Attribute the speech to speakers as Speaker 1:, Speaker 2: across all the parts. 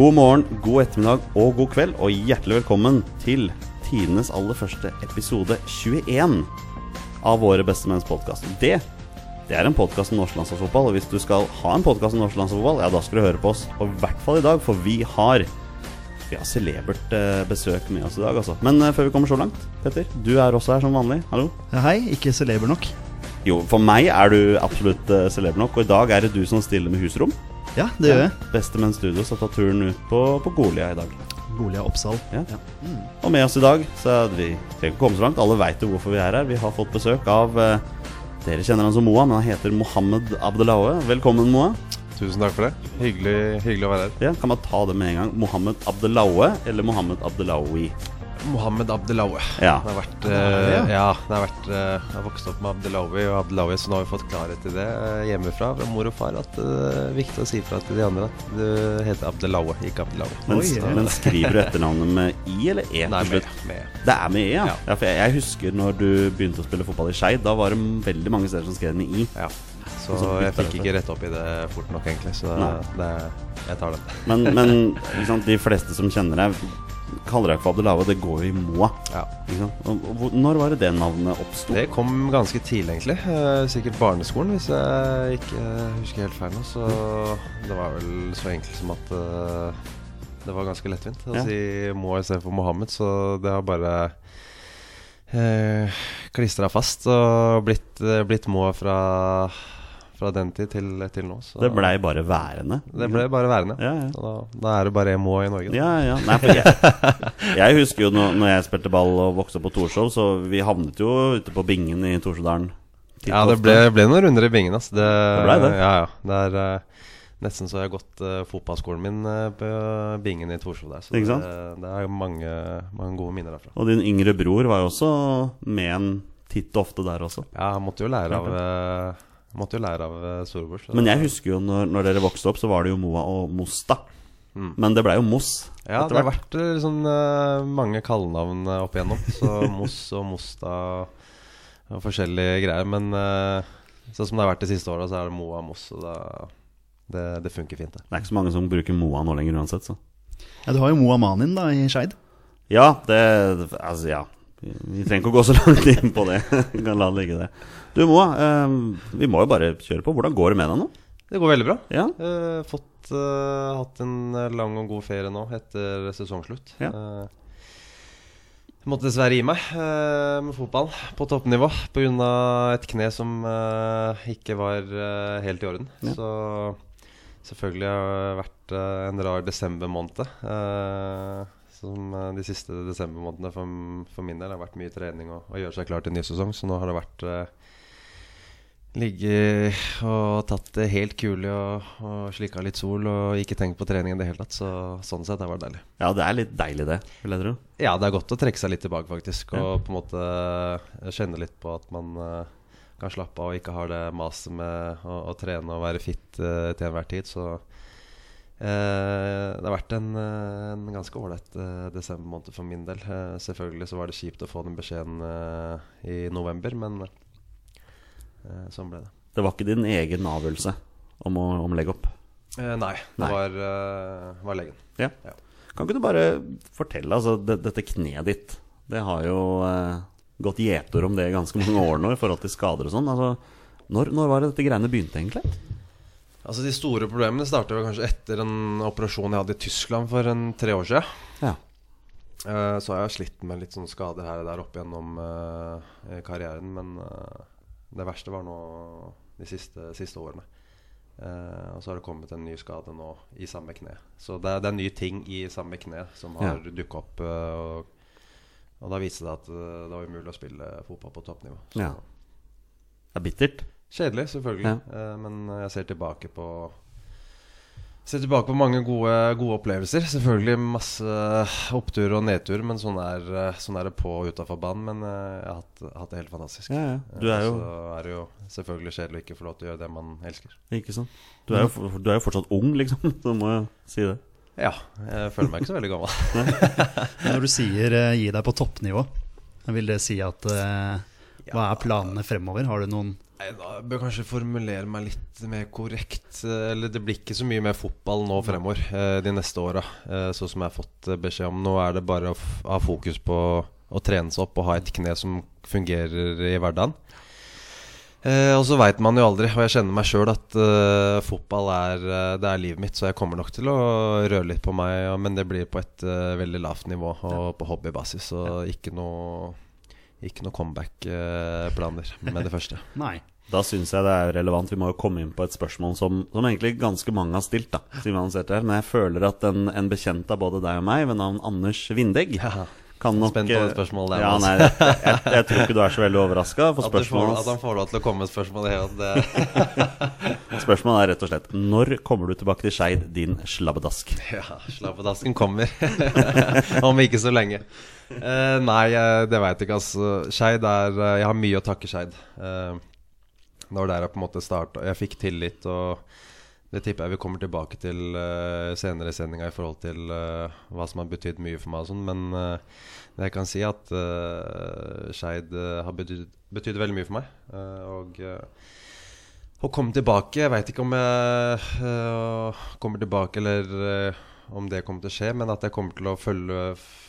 Speaker 1: God morgen, god ettermiddag og god kveld, og hjertelig velkommen til tidenes aller første episode 21 av Våre bestemenns podkast. Det, det er en podkast om norsk landslagsfotball, og hvis du skal ha en podkast om norsk landslagsfotball, ja, da skal du høre på oss. Og i hvert fall i dag, for vi har vi har celebert eh, besøk med oss i dag, altså. Men eh, før vi kommer så langt, Petter, du er også her som vanlig. Hallo.
Speaker 2: Ja, hei, ikke celeber nok.
Speaker 1: Jo, for meg er du absolutt uh, celeber nok, og i dag er det du som stiller med husrom.
Speaker 2: Ja, det gjør jeg.
Speaker 1: Bestemenn Studio har tatt turen ut på, på Golia i dag.
Speaker 2: Golia Oppsal.
Speaker 1: Ja. Og med oss i dag, så er vi trenger ikke komme så langt, alle veit jo hvorfor vi er her. Vi har fått besøk av eh, Dere kjenner han som Moa, men han heter Mohammed Abdelaue. Velkommen, Moa.
Speaker 3: Tusen takk for det. Hyggelig, hyggelig å være her.
Speaker 1: Ja, kan man ta det med en gang? Mohammed Abdelaue eller Mohammed Abdelawi?
Speaker 3: Mohammed Abdelawi.
Speaker 1: Ja.
Speaker 3: Det har vært, eh,
Speaker 2: ja.
Speaker 3: ja, det har vært uh, Jeg har vokst opp med Abdelawi og Abdelawi, så nå har vi fått klarhet i det eh, hjemmefra fra mor og far. At det er viktig å si fra til de andre at du heter Abdelawi, ikke Abdelawi.
Speaker 1: Men,
Speaker 2: Oi, ja.
Speaker 1: men skriver du etternavnet med I eller E
Speaker 3: Nei, med, med.
Speaker 1: Det er med E, ja.
Speaker 3: Ja.
Speaker 1: ja for jeg, jeg husker når du begynte å spille fotball i Skeid. Da var det veldig mange steder som skrev med I.
Speaker 3: Ja. Så
Speaker 1: så
Speaker 3: jeg fikk ikke rett opp i det fort nok, egentlig. Så det, jeg tar den.
Speaker 1: Men, men liksom, de fleste som kjenner deg, kaller deg Abdelaue. Det går jo i Moa.
Speaker 3: Ja.
Speaker 1: Når var det det navnet oppsto?
Speaker 3: Det kom ganske tidlig, egentlig. Eh, sikkert barneskolen, hvis jeg ikke husker helt feil nå. Så det var vel så enkelt som at eh, det var ganske lettvint å
Speaker 1: Ja.
Speaker 3: si Moa istedenfor Mohammed. Så det har bare eh, klistra fast og blitt, blitt Moa fra, fra den tid til, til nå. Så
Speaker 1: Det blei bare værende.
Speaker 3: det ble bare værende.
Speaker 1: Ja, ja.
Speaker 3: Da, da er det bare MO i Norge. Da.
Speaker 1: Ja, ja. Nei, jeg, jeg husker jo når, når jeg spilte ball og vokste opp på Torshov, så vi havnet jo ute på Bingen i Torsjødalen.
Speaker 3: Ja, det ble, ble noen runder i bingen. Altså. Det,
Speaker 1: ble det?
Speaker 3: Ja, ja. Det er eh, nesten så jeg har gått uh, fotballskolen min uh, på bingen i Torshov der. Så det, det er mange, mange gode minner derfra.
Speaker 1: Og din yngre bror var jo også med en titt ofte der også.
Speaker 3: Ja, han måtte jo lære av eh, Måtte jo lære av eh, storebror.
Speaker 1: Men jeg husker jo når, når dere vokste opp, så var det jo Moa og Mosta.
Speaker 3: Mm.
Speaker 1: Men det blei jo Moss.
Speaker 3: Ja, det har vært liksom, mange kallenavn opp igjennom. Så Moss og Mosta og forskjellige greier. Men sånn som det har vært de siste åra, så er det Moa og Moss. Og da, det, det funker fint, det.
Speaker 1: Det er ikke så mange som bruker Moa nå lenger uansett, så.
Speaker 2: Ja, Du har jo Moa Manin da, i Skeid.
Speaker 1: Ja, det Altså, ja. Vi vi trenger ikke å gå så langt inn på det. Vi kan la det ligge, det. Du Moa, eh, vi må jo bare kjøre på. Hvordan går det med deg nå?
Speaker 3: Det går veldig bra.
Speaker 1: Ja,
Speaker 3: Eh, fått eh, hatt en eh, lang og god ferie nå etter sesongslutt.
Speaker 1: Ja.
Speaker 3: Eh, jeg måtte dessverre gi meg eh, med fotball på toppnivå pga. et kne som eh, ikke var eh, helt i orden.
Speaker 1: Ja.
Speaker 3: Så selvfølgelig har det vært eh, en rar desembermåned. Uh, som eh, de siste desembermånedene for, for min del har vært mye trening og, og gjøre seg klar til ny sesong. Så nå har det vært eh, Ligge og tatt det helt kulig og, og slikka litt sol og ikke tenkt på trening i det hele tatt. Så sånn sett har det vært deilig.
Speaker 1: ja det er litt deilig, det, vil jeg tro.
Speaker 3: Ja, det er godt å trekke seg litt tilbake, faktisk.
Speaker 1: Ja.
Speaker 3: Og på en måte eh, kjenne litt på at man eh, kan slappe av og ikke har det maset med å, å trene og være fit eh, til enhver tid. Så det har vært en, eh, en ganske ålreit uh, desembermåned for min del. Eh, selvfølgelig så var det kjipt å få den beskjeden eh, i november, men eh, sånn ble det.
Speaker 1: Det var ikke din egen avgjørelse om å, om å legge opp.
Speaker 3: Eh, nei, det
Speaker 1: Nei.
Speaker 3: Var, eh, var legen.
Speaker 1: Ja.
Speaker 3: Ja.
Speaker 1: Kan ikke du bare fortelle, altså det, dette kneet ditt Det har jo eh, gått gjetord om det i ganske mange år nå i forhold til skader og sånn. Altså, når, når var det dette greiene begynte, egentlig?
Speaker 3: Altså De store problemene startet vel kanskje etter en operasjon jeg hadde i Tyskland for en tre år siden.
Speaker 1: Ja.
Speaker 3: Uh, så har jeg slitt med litt sånne skader her og der opp gjennom uh, karrieren. Men uh, det verste var nå de siste, siste årene. Og så har det kommet en ny skade nå i samme kne. Så det er, det er nye ting i samme kne som har
Speaker 1: Ja.
Speaker 3: dukket opp. og, og da viste det at det var umulig å spille fotball på toppnivå. Så
Speaker 1: Ja. Det er bittert.
Speaker 3: Kjedelig, selvfølgelig.
Speaker 1: Ja.
Speaker 3: Eh, men jeg ser tilbake på Ser tilbake på mange gode, gode opplevelser. Selvfølgelig masse opptur og nedtur, men sånn er, eh, sånn er det på og utafor banen. Men eh, jeg har hatt, hatt det helt fantastisk.
Speaker 1: Ja, ja. Du er jo
Speaker 3: Eh, Så er det jo selvfølgelig kjedelig å ikke få lov til å gjøre det man elsker.
Speaker 1: Ikke sant? Du er jo, du er jo fortsatt ung, liksom, så må jeg si det.
Speaker 3: Ja, jeg føler meg ikke så veldig gammel.
Speaker 2: Når du sier eh, 'gi deg på toppnivå', vil det si at eh, Hva er planene fremover? Har du noen
Speaker 3: Da bør jeg kanskje formulere meg litt mer korrekt. Eh, Eller det blir ikke så mye mer fotball nå fremover eh, de neste åra. eh, Sånn som jeg har fått beskjed om. Nå er det bare å ha fokus på å trene seg opp og ha et kne som fungerer i hverdagen. Eh, og så veit man jo aldri, og jeg kjenner meg sjøl at fotball er, det er livet mitt, så jeg kommer nok til å røre litt på meg, men det blir på et veldig lavt nivå og på hobbybasis. Så ikke noe, ikke noe comeback-planer med det første.
Speaker 2: Nei.
Speaker 1: Da syns jeg det er relevant. Vi må jo komme inn på et spørsmål som, som egentlig ganske mange har stilt. da siden vi har det her. Men jeg føler at en, en bekjent av både deg og meg, ved navn Anders Vindegg,
Speaker 3: Ja.
Speaker 1: Kan nok
Speaker 3: Spent på det spørsmålet der,
Speaker 1: Ja,
Speaker 3: altså.
Speaker 1: nei, jeg, jeg, jeg tror ikke du er så veldig overraska.
Speaker 3: At, får, at han får lov til å komme med spørsmål i det
Speaker 1: spørsmålet er rett og slett Når kommer du tilbake til Skeid, din slabbedask?
Speaker 3: Ja, slabbedasken kommer. Om ikke så lenge. Uh, nei, eh, det veit jeg ikke, altså. Skeid er eh, Jeg har mye å takke Skeid. Uh, det var der jeg på en måte starta. Jeg fikk tillit, og det tipper jeg vi kommer tilbake til uh, senere i sendinga i forhold til uh, hva som har betydd mye for meg og sånn, men uh, jeg kan si, at uh, Skeid har betydd, veldig mye for meg. Og å komme tilbake Jeg veit ikke om jeg kommer tilbake, eller om det kommer til å skje, men at jeg kommer til å følge,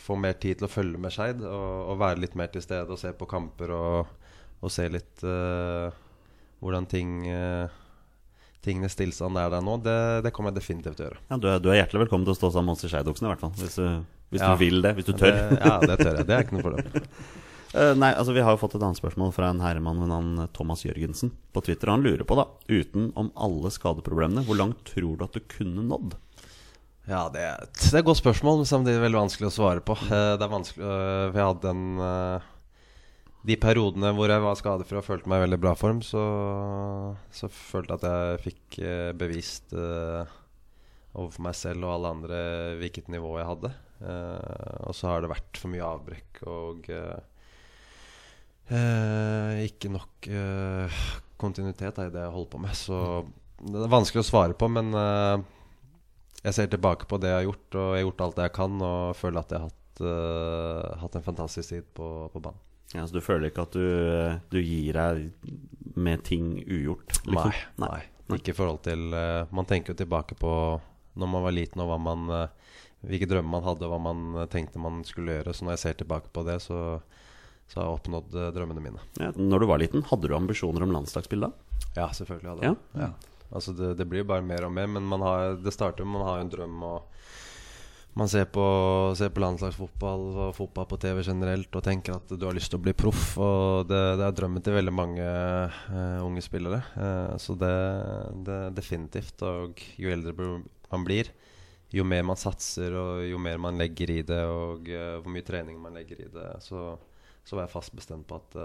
Speaker 3: få mer tid til å følge med Skeid. Og, og være litt mer til stede og se på kamper og, og se litt hvordan ting øh, tingenes tilstand er der nå. Det, det kommer jeg definitivt til å gjøre.
Speaker 1: Ja, du, er, du er hjertelig velkommen til å stå sammen med oss i Skeidoksene, i hvert fall. Hvis, du, hvis
Speaker 3: Ja.
Speaker 1: du vil det. Hvis du tør.
Speaker 3: Det, ja, det tør jeg. Det er ikke noe problem.
Speaker 1: Uh, nei, altså Vi har jo fått et annet spørsmål fra en herremann ved navn Thomas Jørgensen på Twitter. Han lurer på, da, utenom alle skadeproblemene, hvor langt tror du at du kunne nådd?
Speaker 3: Ja, det et, det er et godt spørsmål, men samtidig veldig vanskelig å svare på. Uh, Det er vanskelig uh, Vi hadde en De periodene hvor jeg var skadefri og følte meg i veldig bra form, så, så følte jeg at jeg fikk øh, bevist øh, overfor meg selv og alle andre hvilket nivå jeg hadde. Eh, og så har det vært for mye avbrekk og eh, ikke nok kontinuitet i det jeg holder på med. Så det er vanskelig å svare på, men jeg ser tilbake på det jeg har gjort, og jeg har gjort alt det jeg kan, og føler at jeg har hatt, hatt en fantastisk tid på, på banen.
Speaker 1: Ja, så Du føler ikke at du, du gir deg med ting ugjort? liksom?
Speaker 3: Nei, nei. Ikke i forhold til uh, Man tenker jo tilbake på når man var liten, og hva man, uh, hvilke drømmer man hadde, og hva man øh, tenkte man skulle gjøre. Så når jeg ser tilbake på det, så, så har jeg oppnådd uh, drømmene mine.
Speaker 1: Ja, når du var liten, hadde du ambisjoner om landslagsspill da?
Speaker 3: Ja, selvfølgelig hadde jeg
Speaker 1: Ja.
Speaker 3: det. Altså det, det blir bare mer og mer, men man har, det starter med man har en drøm. og man ser på, ser på landslagsfotball og fotball på TV generelt og tenker at du har lyst til å bli proff. Og det, det er drømmen til veldig mange uh, unge spillere. Uh, så det, det er definitivt. Og jo eldre man blir, jo mer man satser og jo mer man legger i det, og uh, hvor mye trening man legger i det, så, så var jeg fast bestemt på at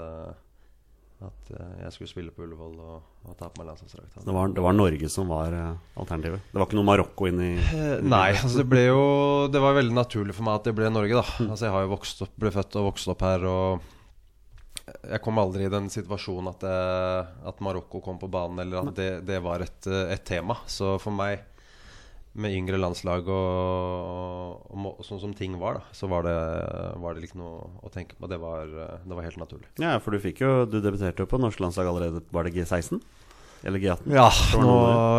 Speaker 3: at eh, jeg skulle spille på Ullevål og, og ta på meg landslagsdrakt.
Speaker 1: Det var, det var Norge som var eh, alternativet? Det var ikke noe Marokko inn i
Speaker 3: Eh, Nei, altså det ble jo Det var veldig naturlig for meg at det ble Norge, da. Altså Jeg har jo vokst opp, ble født og vokst opp her, og jeg kom aldri i den situasjonen at, det, at Marokko kom på banen, eller at det, det var et, et tema. Så for meg, med yngre landslag og, og, og, sånn som ting var, da, så var det, var det liksom noe å tenke på. Det var, det var helt naturlig.
Speaker 1: Ja, for du fikk jo Du debuterte jo på norsk landslag allerede, var det G16? Eller G18?
Speaker 3: Ja, nå,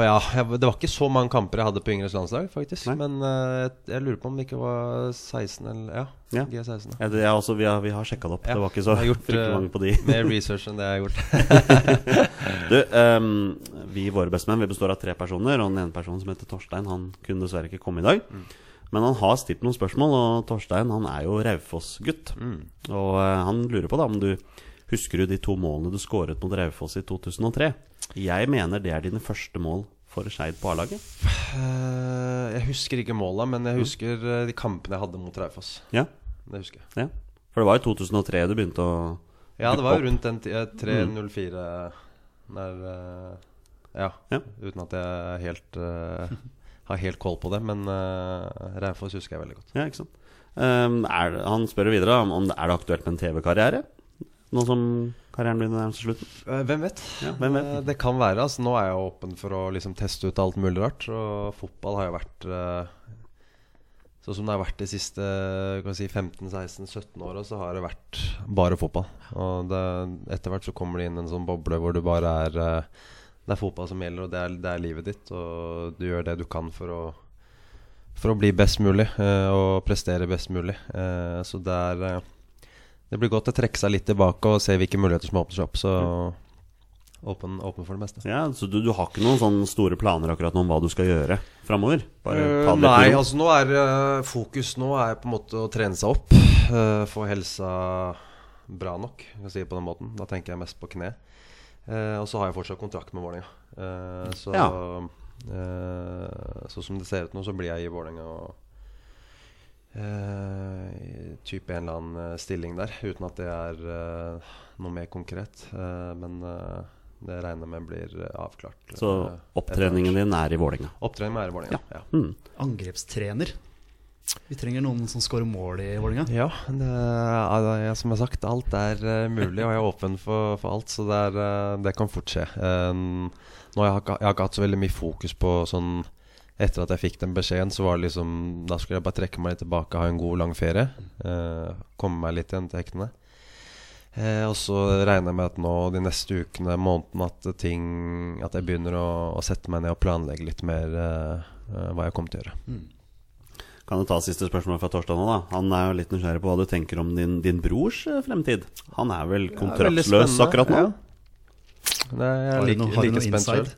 Speaker 3: ja det var ikke så mange kamper jeg hadde på yngres landslag, faktisk.
Speaker 1: Nei.
Speaker 3: Men uh, jeg, lurer på om det ikke var 16 eller Ja,
Speaker 1: Ja.
Speaker 3: G16.
Speaker 1: Ja, det, er også, vi, har, vi har sjekka det opp.
Speaker 3: Ja,
Speaker 1: det var ikke så
Speaker 3: jeg har gjort,
Speaker 1: fryktelig
Speaker 3: eh,
Speaker 1: mange på de.
Speaker 3: Mer research enn det jeg har gjort.
Speaker 1: Du, um, vi våre bestemenn vi består av tre personer, og den ene personen som heter Torstein, han kunne dessverre ikke komme i dag.
Speaker 3: Mm.
Speaker 1: Men han har stilt noen spørsmål, og Torstein han er jo Raufoss-gutt.
Speaker 3: Mm.
Speaker 1: Og uh, han lurer på da om du husker du de to målene du skåret mot Raufoss i 2003. Jeg mener det er dine første mål for Skeid på A-laget.
Speaker 3: Eh, jeg husker ikke måla, men
Speaker 1: Mm.
Speaker 3: jeg husker eh, de kampene jeg hadde mot Raufoss.
Speaker 1: Ja,
Speaker 3: Det husker jeg.
Speaker 1: ja. For det var i 2003 du begynte å
Speaker 3: Ja, det var jo rundt den tida. 3.04 der eh, ja,
Speaker 1: Ja.
Speaker 3: Uten at jeg helt uh, har helt koll på det. Men uh, Raufoss husker jeg veldig godt.
Speaker 1: Ja, ikke sant. Um, er, han spør videre om, om det er det aktuelt med en TV-karriere. Nå som karrieren blir nærmer seg slutten.
Speaker 3: Eh, hvem vet?
Speaker 1: Ja, hvem vet?
Speaker 3: Eh, det kan være. Altså, nå er jeg åpen for å liksom, teste ut alt mulig rart. Og fotball har jo vært eh, Sånn som det har vært de siste si, 15-16-17 åra, så har det vært bare fotball. Og etter hvert så kommer det inn en sånn boble hvor du bare er Det er fotball som gjelder, og det er, det er livet ditt. Og du gjør det du kan for å, for å bli best mulig og prestere best mulig. Så det er Det blir godt å trekke seg litt tilbake og se hvilke muligheter som åpner seg opp. Så åpen, åpen for det meste.
Speaker 1: Ja, Så du, du har ikke noen sånne store planer akkurat nå om hva du skal gjøre framover? Litt
Speaker 3: nei, altså nå er eh, fokus nå er på en måte å trene seg opp. Uh, få helsa bra nok, kan jeg si det på den måten. Da tenker jeg mest på kne. Uh, og så har jeg fortsatt kontrakt med Vålerenga. Så
Speaker 1: Ja.
Speaker 3: så som det ser ut nå, så blir jeg i Vålerenga og eh, type en eller annen eh, stilling der, uten at det er uh, noe mer konkret. Uh, men det regner jeg med blir avklart.
Speaker 1: Så opptreningen din er i Vålerenga?
Speaker 3: Opptreningen er i Vålerenga. Ja.
Speaker 1: Mm.
Speaker 2: Angrepstrener. Vi trenger noen som scorer mål i Vålerenga.
Speaker 3: Ja, det, er- ja, som jeg har sagt, alt er mulig, og jeg er åpen for, for alt. Så det, er, det kan fort skje. Nå har jeg, ikke- jeg har ikke hatt så veldig mye fokus på sånn Etter at jeg fikk den beskjeden, så var det liksom Da skulle jeg bare trekke meg litt tilbake, ha en god, lang ferie. eh, komme meg litt igjen til hektene. Eh, og så regner jeg med at nå de neste ukene, månedene, at ting At jeg begynner å, å sette meg ned og planlegge litt mer eh, eh, hva jeg kommer til å gjøre.
Speaker 1: Kan du ta siste spørsmål fra Torstein òg, da? Han er jo litt nysgjerrig på hva du tenker om din, din brors eh, fremtid. Han er vel kontraktsløs akkurat nå?
Speaker 3: ja. Det, jeg
Speaker 2: er
Speaker 3: like,
Speaker 2: noe
Speaker 3: spent selv.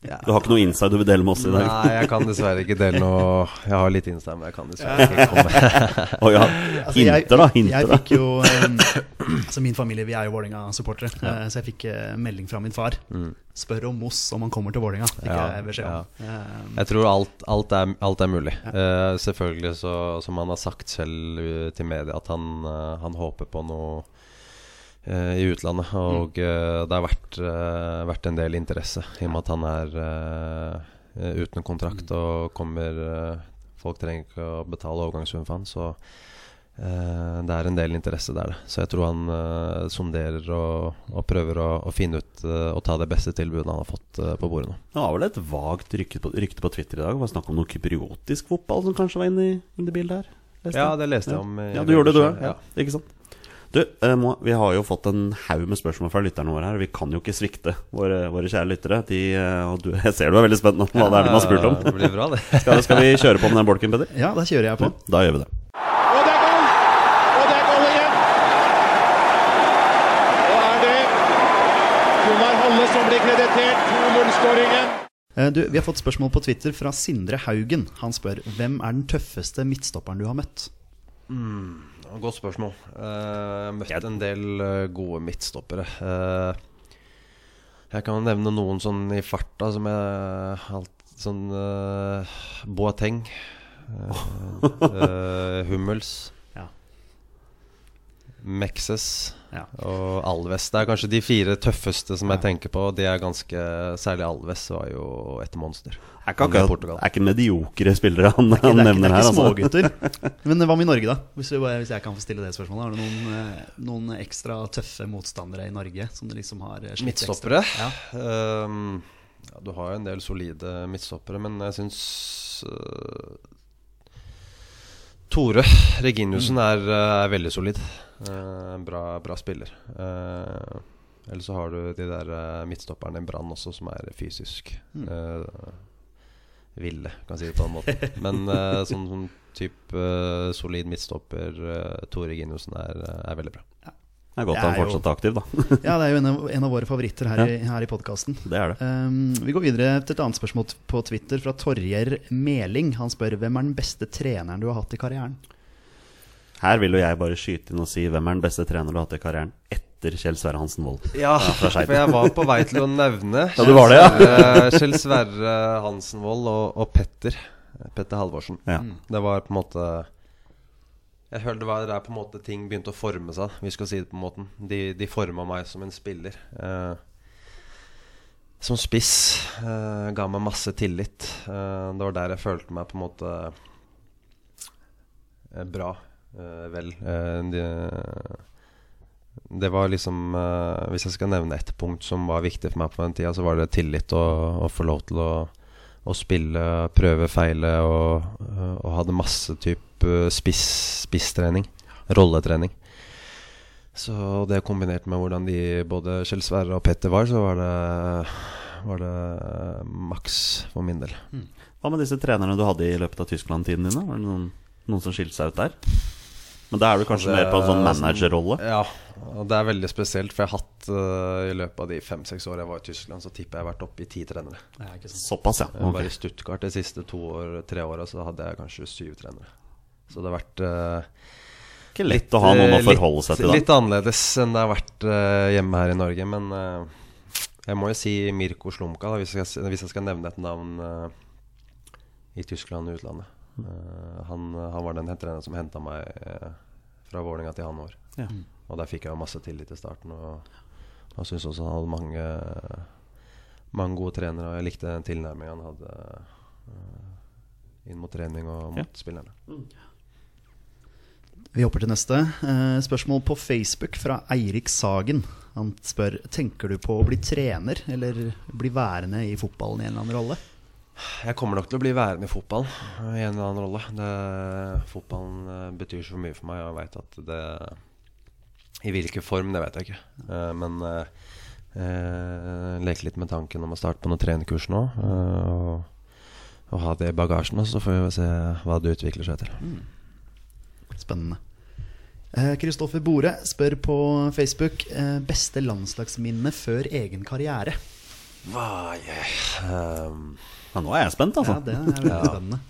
Speaker 2: Inside?
Speaker 1: Du har ikke noe inside du vil dele med oss i dag?
Speaker 3: Nei, jeg kan dessverre ikke dele noe Jeg har litt inside, men jeg kan dessverre ikke komme.
Speaker 1: oh, ja.
Speaker 2: Altså, jeg-
Speaker 1: Hinter, da. Hinter,
Speaker 2: Jeg
Speaker 1: da.
Speaker 2: fikk jo Altså Min familie vi er jo Vålerenga-supportere, eh, så jeg fikk eh, melding fra min far. Spør om Moss om han kommer til Vålerenga. Fikk
Speaker 3: Mm. Ja,
Speaker 2: jeg beskjed om.
Speaker 3: Jeg tror alt, alt, er, alt er mulig. Eh, selvfølgelig, så, som han har sagt selv uh, til media, at han, han håper på noe i utlandet. Og eh, det har vært, eh, vært en del interesse, i og med at han er eh, eh, uten kontrakt og kommer eh, Folk trenger ikke å betale overgangssum for han, så eh, det er en del interesse der. Så jeg tror han eh, sonderer og, og prøver å, å finne ut eh, og ta det beste tilbudet han har fått eh, på bordet nå.
Speaker 1: Det var vel et vagt rykte på, rykte på Twitter i dag. Det var snakk om noe kypriotisk fotball som kanskje var inne i, inn i bildet her? Leste
Speaker 3: Ja, det leste jeg om.
Speaker 1: Ja, du gjorde det, du
Speaker 3: ja.
Speaker 1: òg. Ja. Ikke sant? Du, eh, må, vi har jo fått en haug med spørsmål fra lytterne våre her. Vi kan jo ikke svikte våre, våre kjære lyttere. De, eh, og du, jeg ser du er veldig spent nå hva det er de har spurt om.
Speaker 3: Det blir bra, det.
Speaker 1: Skal, skal vi kjøre på med den bolken, Peder?
Speaker 2: ja, da kjører jeg på.
Speaker 1: Da gjør vi det.
Speaker 4: Og det er goal! Og det er goal igjen! Og er det Gunnar Halle som blir kreditert 2-0-skåringen?
Speaker 2: Eh, Du, vi har fått spørsmål på Twitter fra Sindre Haugen. Han spør hvem er den tøffeste midtstopperen du har møtt?
Speaker 3: Godt spørsmål. Har møtt en del eh, gode midtstoppere. Eh, Jeg kan nevne noen sånn i farta som jeg alt, Sånn uh, Boateng. Hummels.
Speaker 2: Ja.
Speaker 3: Mexes
Speaker 2: Ja.
Speaker 3: og Alves. Det er kanskje de fire tøffeste som jeg tenker på. De er ganske Særlig Alves var jo et monster.
Speaker 1: Er ikke,
Speaker 3: Han
Speaker 1: akkurat, er ikke mediokre spillere han,
Speaker 2: er
Speaker 1: han
Speaker 2: ikke,
Speaker 1: her.
Speaker 2: det er
Speaker 1: ikke,
Speaker 2: ikke
Speaker 1: Altså.
Speaker 2: smågutter. Men hva med Norge, da? Hvis, vi, hvis jeg kan få stille det spørsmålet. Har du noen, eh, noen ekstra tøffe motstandere i Norge som du liksom har eh?
Speaker 3: Midtstoppere?
Speaker 2: Ja.
Speaker 3: Um, ja, du har jo en del solide midtstoppere, men jeg syns uh, Tore Reginiussen
Speaker 2: Mm.
Speaker 3: er, er veldig solid. Eh, bra, bra spiller. Uh, Eller så har du de der eh, midtstopperne i Brann også, som er fysisk
Speaker 2: Mm.
Speaker 3: eh, ville, kan si det på den måten. Men eh, sånn, sånn type eh, solid midtstopper, Tore Giniussen, er, er veldig bra.
Speaker 1: Det er godt
Speaker 2: Det
Speaker 1: han
Speaker 2: er
Speaker 1: fortsatt er aktiv, da.
Speaker 2: Ja, det er jo en av, en av våre favoritter her, i, her i podkasten.
Speaker 1: Det det.
Speaker 2: Um, vi går videre til et annet spørsmål på Twitter fra Torjer Meling. Han spør hvem er den beste treneren du har hatt i karrieren?
Speaker 1: Her vil jo jeg bare skyte inn og si hvem er den beste trener du har hatt i karrieren etter Kjell Sverre Hansen Wold.
Speaker 3: Ja, for jeg var på vei til å nevne
Speaker 1: Ja, du var det, ja.
Speaker 3: Kjell Sverre Hansenvold og, og Petter. Petter Halvorsen.
Speaker 1: Ja.
Speaker 3: Det var på en måte Jeg følte det var der på en måte ting begynte å forme seg. Vi skal si det på en måte De, de forma meg som en spiller. Eh, som spiss. Eh, ga meg masse tillit. Eh, det var der jeg følte meg på en måte eh, bra. Eh, vel. Eh, det, det var liksom uh, Hvis jeg skal nevne ett punkt som var viktig for meg på den tida, så var det tillit og å få lov til å, å spille, prøve, feile og, og hadde masse type spiss, spisstrening. Rolletrening. Så det kombinert med hvordan de både Kjell Sverre og Petter var, så var det, var det maks for min del.
Speaker 1: Hva med disse trenerne du hadde i løpet av Tyskland-tiden din? Var det noen, noen som skilte seg ut der? Men da er du kanskje
Speaker 3: Det-
Speaker 1: mer på en sånn managerrolle?
Speaker 3: Ja, og det er veldig spesielt, for jeg har hatt uh, i løpet av de fem-seks åra jeg var i Tyskland, så tipper jeg har vært oppe i ti trenere.
Speaker 1: Såpass, ja.
Speaker 3: Jeg var i Stuttgart de siste to år, tre åra, så hadde jeg kanskje syv trenere. Så det har vært uh,
Speaker 1: Ikke lett å ha noen å
Speaker 3: eh,
Speaker 1: forholde seg
Speaker 3: litt,
Speaker 1: til, da.
Speaker 3: Litt annerledes enn det har vært uh, hjemme her i Norge. Men jeg må jo si Mirko Slumka, da, hvis, jeg, skal- hvis jeg skal nevne et navn i Tyskland og utlandet. Eh, han, han var den treneren som henta meg eh, fra Vålerenga til Hannover.
Speaker 1: Ja.
Speaker 3: Og der fikk jeg jo masse tillit i starten. Og jeg syns også han hadde mange, mange gode trenere, og jeg likte den tilnærminga han hadde eh, inn mot trening og mot
Speaker 1: Ja.
Speaker 3: spillerne.
Speaker 2: Vi hopper til neste. Eh, spørsmål på Facebook fra Eirik Sagen. Han spør tenker du på å bli trener eller bli værende i fotballen i en eller annen rolle.
Speaker 3: Jeg kommer nok til å bli værende i fotballen eh, i en eller annen rolle. Det, fotballen eh, betyr så mye for meg, og jeg veit at det I hvilken form, det vet jeg ikke. Eh, Men eh, leke litt med tanken om å starte på noen trenerkurs nå. Og, og ha det i bagasjen, så får vi se hva det utvikler seg til.
Speaker 2: Spennende. Kristoffer Bore spør på Facebook beste landslagsminne før egen karriere.
Speaker 3: Hva jeg, ehm,
Speaker 1: Ja, nå er jeg spent, altså.
Speaker 2: Ja, det er veldig spennende.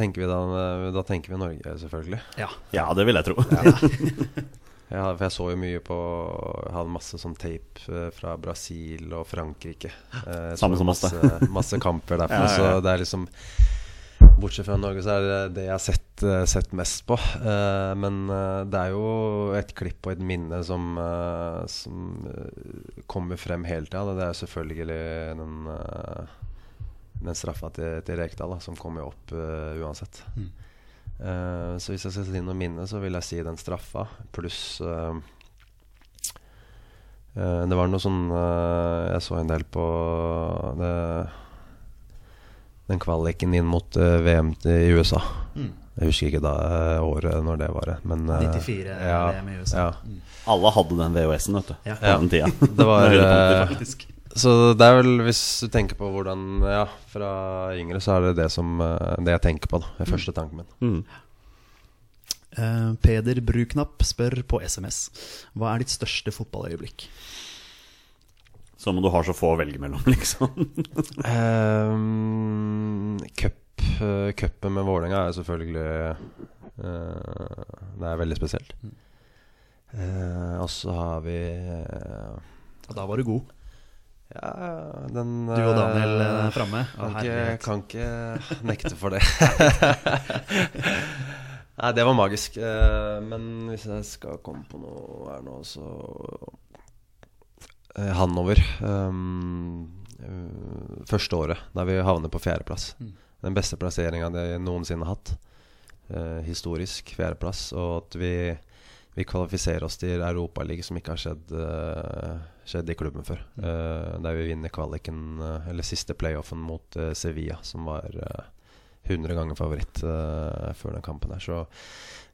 Speaker 3: tenker vi da, da tenker vi Norge, selvfølgelig.
Speaker 2: Ja.
Speaker 1: Ja, det vil jeg tro.
Speaker 3: Ja, for jeg så jo mye på Jeg hadde masse sånn tape eh, fra Brasil og Frankrike. Eh,
Speaker 1: Samme
Speaker 3: så
Speaker 1: som oss, det.
Speaker 3: masse, masse kamper derfra.
Speaker 1: Ja, ja, ja.
Speaker 3: Så det er liksom Bortsett fra Norge, så er det det jeg har sett, eh, sett mest på. Eh, men eh, det er jo et klipp og et minne som, som kommer frem hele tida. Det er selvfølgelig den, den straffa til, til Rekdal, da, som kommer opp uansett. Mm. så hvis jeg skal si noe minne, så vil jeg si den straffa pluss Det var noe sånn Jeg så en del på det, den kvaliken inn mot eh, VM i USA.
Speaker 2: Mm.
Speaker 3: Jeg husker ikke da eh, året når det var. Men, eh,
Speaker 2: 94
Speaker 3: ja,
Speaker 2: VM i USA.
Speaker 3: Ja.
Speaker 2: Mm.
Speaker 1: Alle hadde den VHS-en, vet du.
Speaker 2: Ja.
Speaker 1: På den tida.
Speaker 3: Det var eh. Så det er vel, hvis du tenker på hvordan Ja, fra yngre så er det det som eh, Det jeg tenker på, da. Det er første tanken min.
Speaker 1: Mm.
Speaker 2: Uh, Peder Bruknapp spør på SMS Hva er ditt største fotballøyeblikk?
Speaker 1: Som om du har så få å velge mellom, liksom.
Speaker 3: Um, cup, eh, Cupen med Vålerenga er selvfølgelig uh, Det er veldig spesielt. Uh, og så har vi
Speaker 2: uh, da var du god.
Speaker 3: Ja, den
Speaker 2: Du og Daniel uh, framme.
Speaker 3: kan, ikke, kan ikke nekte for det. Nei, det var magisk. Eh, men hvis jeg skal komme på noe her nå, så Hanover. Um, eh, første året, da vi havner på fjerdeplass.
Speaker 2: Mm.
Speaker 3: Den beste plasseringa jeg noensinne har hatt. Uh, historisk fjerdeplass. Og at vi, vi kvalifiserer oss til Europaligaen, som ikke har skjedd, uh, skjedd i klubben før. Eh, der vi vinner kvaliken, eh, eller siste playoffen mot eh, Sevilla, som var eh, 100 ganger favoritt eh, før den kampen her. Så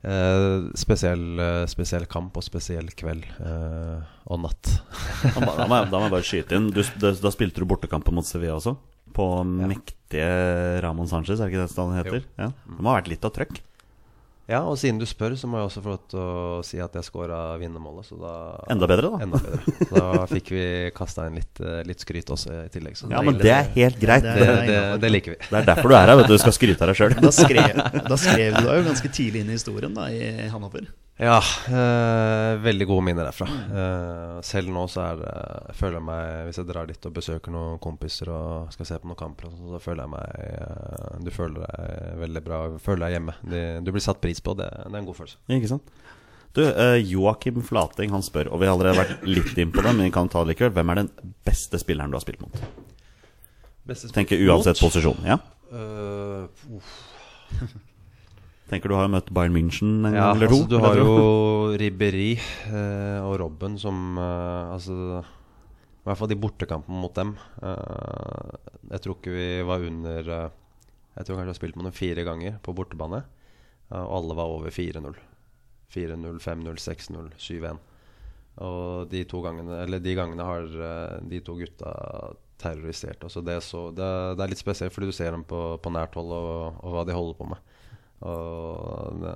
Speaker 3: eh, spesiell, eh, spesiell kamp og spesiell kveld eh, og natt.
Speaker 1: Da må, jeg da må jeg bare skyte inn. Du, da, da spilte du bortekampen mot Sevilla også? På mektige Ramón Sánchez, er det ikke det stedet heter? Ja. Det må ha vært litt av trøkk?
Speaker 3: Ja, og siden du spør, så må jeg også få lov til å si at jeg scora vinnermålet. Så da
Speaker 1: Enda bedre, da.
Speaker 3: Enda bedre. Da fikk vi kasta inn litt, eh, litt skryt også i tillegg. Så
Speaker 1: Ja, men det er helt greit.
Speaker 2: Det
Speaker 3: det,
Speaker 1: Det,
Speaker 3: liker vi.
Speaker 1: det er derfor du er her, vet du. Du skal skryte av deg sjøl.
Speaker 2: Da skrev, da skrev du deg jo ganske tidlig inn i historien da, i Hannover.
Speaker 3: Ja, eh, veldig gode minner derfra. Eh, selv nå så er det jeg føler jeg meg Hvis jeg drar dit og besøker noen kompiser og skal se på noen kamper, og sånn, så føler jeg meg eh, Du føler deg veldig bra, føler deg hjemme. De, du blir satt pris på, det, det er en god følelse.
Speaker 1: Ikke sant? Du, eh, Joakim Flating han spør, og vi har allerede vært litt inn på det, men vi kan ta det likevel. Hvem er den beste spilleren du har spilt mot? Tenker uansett posisjon. Ja?
Speaker 3: Uh.
Speaker 1: Tenker du har jo møtt Bayern München en
Speaker 3: Ja,
Speaker 1: gang eller to?
Speaker 3: altså, du har jo Ribberi eh, og Robben som eh, Altså I hvert fall de bortekampene mot dem. Eh, jeg tror ikke vi var under eh, Jeg tror kanskje vi har spilt med dem fire ganger på bortebane. eh, og alle var over 4-0. 4-0, 5-0, 6-0, 7-1. Og de to gangene Eller de gangene har eh, de to gutta terrorisert oss. Det, er så, det, er- det er litt spesielt, fordi du ser dem på, på nært hold og, og hva de holder på med. Og det,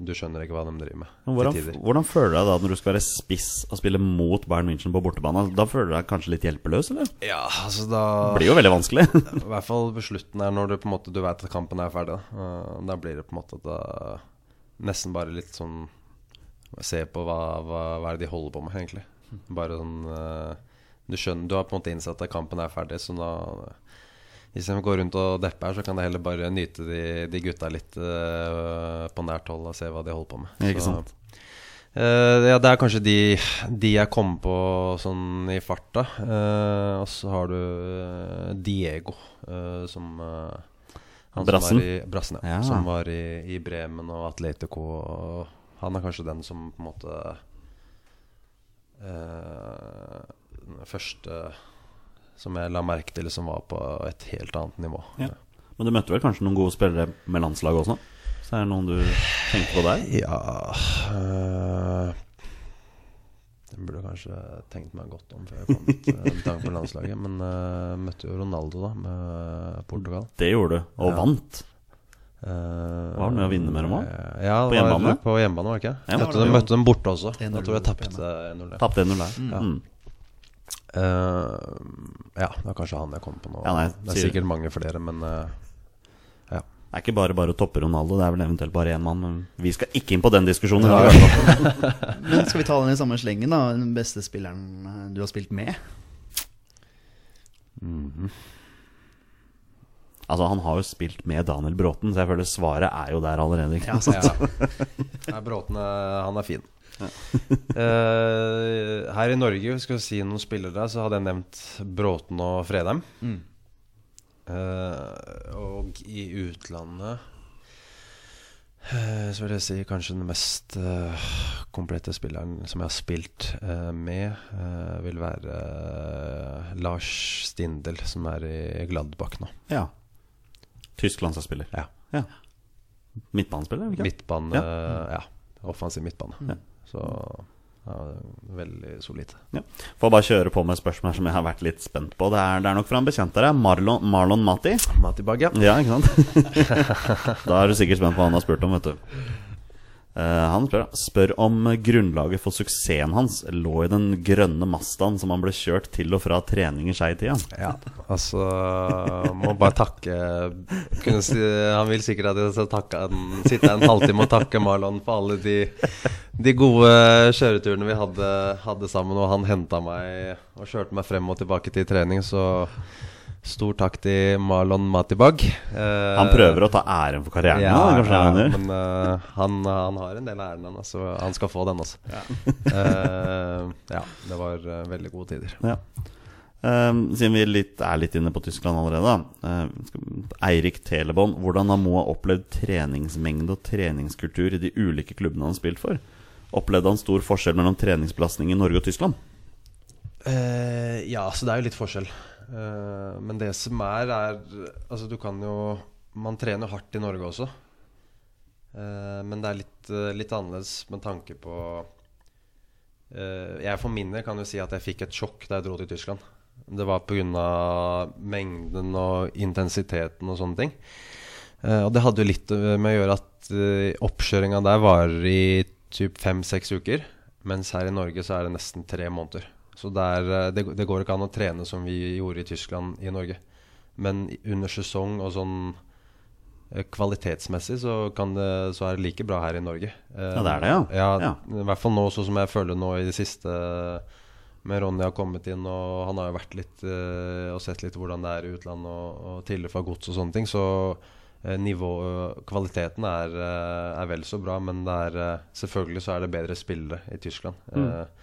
Speaker 3: du skjønner ikke hva de driver med
Speaker 1: Hvordan, hvordan føler du deg da når du skal være spiss og spille mot Bayern München på bortebane? Da føler du deg kanskje litt hjelpeløs, eller?
Speaker 3: Ja, altså da
Speaker 1: Det blir jo veldig vanskelig.
Speaker 3: I hvert fall på slutten her, når du på en måte Du vet at kampen er ferdig. Da, Uh, da blir det på en måte da, nesten bare litt sånn Se på hva, hva, hva er det de holder på med, egentlig. Bare sånn uh, Du skjønner Du har på en måte innsett at kampen er ferdig, så da Istedenfor å gå rundt og deppe her, så kan jeg heller bare nyte de, de gutta litt uh, på nært hold og se hva de holder på med.
Speaker 1: Ikke
Speaker 3: Så,
Speaker 1: sant.
Speaker 3: Uh, ja, det er kanskje de, de jeg kommer på sånn i farta. Uh, og så har du Diego, som han
Speaker 1: Brassen?
Speaker 3: Som var i, Brassen, ja.
Speaker 1: Ja.
Speaker 3: Som var i, i Bremen og Atletico. Og han er kanskje den som på en måte første som jeg la merke til som var på et helt annet nivå.
Speaker 1: Ja. Men du møtte vel kanskje noen gode spillere med landslaget også? Så er det noen du tenker på der?
Speaker 3: Ja øh, Jeg burde kanskje tenkt meg godt om før jeg kom hit øh, med tanke på landslaget. Men øh, møtte jo Ronaldo da med Portugal.
Speaker 1: Det gjorde du, og
Speaker 3: Ja.
Speaker 1: vant.
Speaker 3: Uh,
Speaker 1: Var det med å vinne med dem også?
Speaker 3: Ja,
Speaker 1: På hjemmebane?
Speaker 3: På hjemmebane, var det ikke?
Speaker 1: Ja,
Speaker 3: møtte,
Speaker 2: det
Speaker 3: dem,
Speaker 2: var-
Speaker 3: møtte dem borte også.
Speaker 2: 1-0
Speaker 3: Da tror jeg tapte 1-0. ja.
Speaker 1: 1-0 der.
Speaker 3: Ja.
Speaker 1: Mm.
Speaker 3: Eh, ja, det er kanskje han jeg kommer på nå.
Speaker 1: Ja, nei,
Speaker 3: det er sikkert mange flere, men øh, ja.
Speaker 1: Det er ikke bare bare å toppe Ronaldo, det er vel eventuelt bare én mann. Men vi skal ikke inn på den diskusjonen.
Speaker 2: Men skal vi ta den i samme slengen, da? Den beste spilleren eh, du har spilt med?
Speaker 1: Altså, han har jo spilt med Daniel Bråten, så jeg føler svaret er jo der allerede. Sant?
Speaker 3: Ja. Nei, Bråten han er fin. Eh, her i Norge, skal vi si noen spillere, så hadde jeg nevnt Bråten og Fredheim. Eh, og i utlandet uh, så vil jeg si kanskje den mest komplette spilleren som jeg har spilt med, eh, vil være Lars Stindel, som er i Gladbach nå.
Speaker 1: Ja. Tysk landslagsspiller.
Speaker 3: Ja.
Speaker 1: Ja. Midtbanespiller? er?
Speaker 3: Midtbane,
Speaker 1: Ja.
Speaker 3: ja. Offensiv midtbane.
Speaker 1: Ja.
Speaker 3: Så ja, veldig solid.
Speaker 1: Ja. Får bare kjøre på med spørsmål som jeg har vært litt spent på. Det er, det er nok fra en bekjent av deg, Marlon, Marlon Mati.
Speaker 3: Matibag, Bagge.
Speaker 1: Ja, ikke sant? da er du sikkert spent på hva han har spurt om, vet du. Eh, han spør, spør om grunnlaget for suksessen hans lå i den grønne Mazdaen som han ble kjørt til og fra trening i Skei-tida.
Speaker 3: Ja, altså Må bare takke si, Han vil sikkert at jeg skal takke han, sitte en halvtime og takke Marlon for alle de, de gode kjøreturene vi hadde, hadde sammen. Og han henta meg og kjørte meg frem og tilbake til trening, så stor takk til Marlon Matibag. Eh,
Speaker 1: Han prøver å ta æren for karrieren.
Speaker 3: ja,
Speaker 1: nå, kanskje
Speaker 3: ja,
Speaker 1: han
Speaker 3: men eh, han, han har en del av æren, han, så han skal få den, altså. Eh, ja, det var eh, veldig gode tider.
Speaker 1: Ja. Ehm, siden vi litt, er litt inne på Tyskland allerede, da. Ehm, Eirik Telebånd, hvordan har Moa opplevd treningsmengde og treningskultur i de ulike klubbene han har spilt for? Opplevde han stor forskjell mellom treningsbelastning i Norge og Tyskland?
Speaker 3: Eh, ja, så det er jo litt forskjell. Eh, men det som er, er Altså, du kan jo Man trener hardt i Norge også. Eh, men det er litt, eh, litt annerledes med tanke på Jeg for min del kan jo si at jeg fikk et sjokk da jeg dro til Tyskland. Det var pga. mengden og intensiteten og sånne ting. Og det hadde jo litt med å gjøre at uh, oppkjøringa der varer i typ fem-seks uker. Mens her i Norge så er det nesten tre måneder. Så det, er, eh, det, det går ikke an å trene som vi gjorde i Tyskland i Norge. Men under sesong og sånn eh, kvalitetsmessig så, kan det, så er det like bra her i Norge. Eh,
Speaker 1: Ja, det er det, ja.
Speaker 3: ja.
Speaker 1: Ja.
Speaker 3: I hvert fall nå, sånn som jeg føler nå i det siste med Ronny har kommet inn, og han har jo vært litt og sett litt hvordan det er i utlandet og, og tidligere fra gods og sånne ting. Så nivå, kvaliteten er, er vel så bra, men er, selvfølgelig så er det bedre spillere i Tyskland. Mm.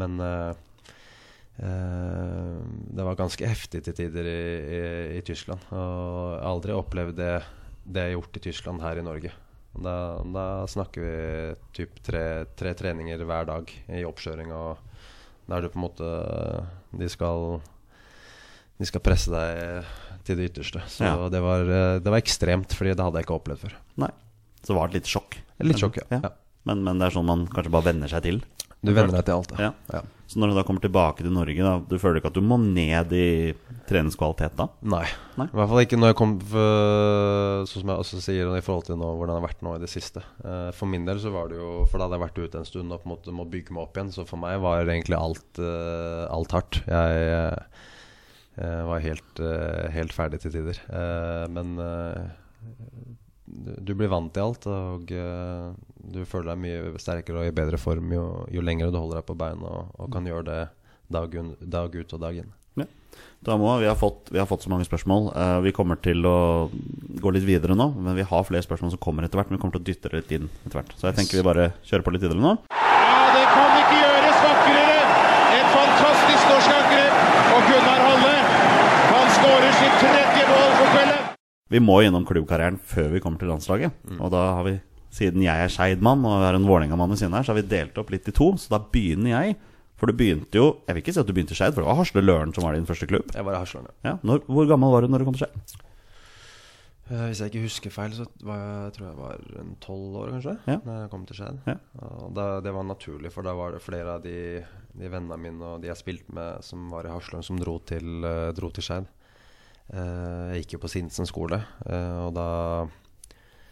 Speaker 3: men det var ganske heftig til tider i, i, i Tyskland. Og jeg har aldri opplevd det, det jeg har gjort i Tyskland her i Norge. Da, da snakker vi typ tre, tre treninger hver dag i oppkjøring. Og Der du på en måte De skal De skal presse deg til det ytterste. Så
Speaker 1: Ja.
Speaker 3: det, var, eh, det var ekstremt, Fordi det hadde jeg ikke opplevd før.
Speaker 1: Nei. Så det var et lite sjokk.
Speaker 3: Litt sjokk, ja.
Speaker 1: Ja.
Speaker 3: ja.
Speaker 1: Men, men det er sånn man kanskje bare venner seg til.
Speaker 3: Du venner deg til alt,
Speaker 1: Ja.
Speaker 3: ja.
Speaker 1: Så når du da kommer tilbake til Norge, da, du føler ikke at du må ned i treningskvalitet da?
Speaker 3: Nei.
Speaker 1: Nei.
Speaker 3: I hvert fall ikke når jeg kom øh, Sånn som jeg også sier i forhold til nå, hvordan det har vært nå i det siste. Eh, For min del så var det jo For da hadde jeg vært ute en stund og på en måte må bygge meg opp igjen. Så for meg var egentlig alt, øh, alt hardt. Jeg jeg var helt, øh, helt ferdig til tider. Eh, Men øh, du- blir vant til alt, og øh, du føler deg mye sterkere og i bedre form jo, jo lenger du holder deg på beina og, og kan gjøre det dag, un, dag ut og dag inn.
Speaker 1: Ja. må, vi, har fått, vi har fått så mange spørsmål. Eh, vi kommer til å gå litt videre nå. Men vi har flere spørsmål som kommer etter hvert. Men vi kommer til å dytte det litt inn etter hvert. Så jeg tenker vi bare kjører på litt videre nå.
Speaker 4: Ja, det kan ikke gjøres vakrere. Et fantastisk norsk angrep. Og Gunnar Halle, han skårer sitt tredje mål for kvelden.
Speaker 1: Vi må innom klubbkarrieren før vi kommer til landslaget. Og da har vi, siden jeg er Skeid-mann og har er en Vålerenga-mann ved siden her, så har vi delt opp litt i to. Så da begynner jeg. For du begynte jo Jeg vil ikke si at du begynte i Skeid, for det var Hasle Løren som var din første klubb.
Speaker 3: Jeg var i Haslerne.
Speaker 1: Ja, når, Hvor gammel var du når du kom til Skeid?
Speaker 3: Eh, hvis jeg ikke husker feil, så var jeg, tror jeg var en tolv år, kanskje.
Speaker 1: Ja.
Speaker 3: Når jeg kom til Skeid.
Speaker 1: Ja.
Speaker 3: Det, det var naturlig, for da var det flere av de, de vennene mine og de jeg spilte med, som var i Haslund, som dro til, uh, dro til Skeid. Eh, jeg gikk jo på Sinsen skole, eh, og da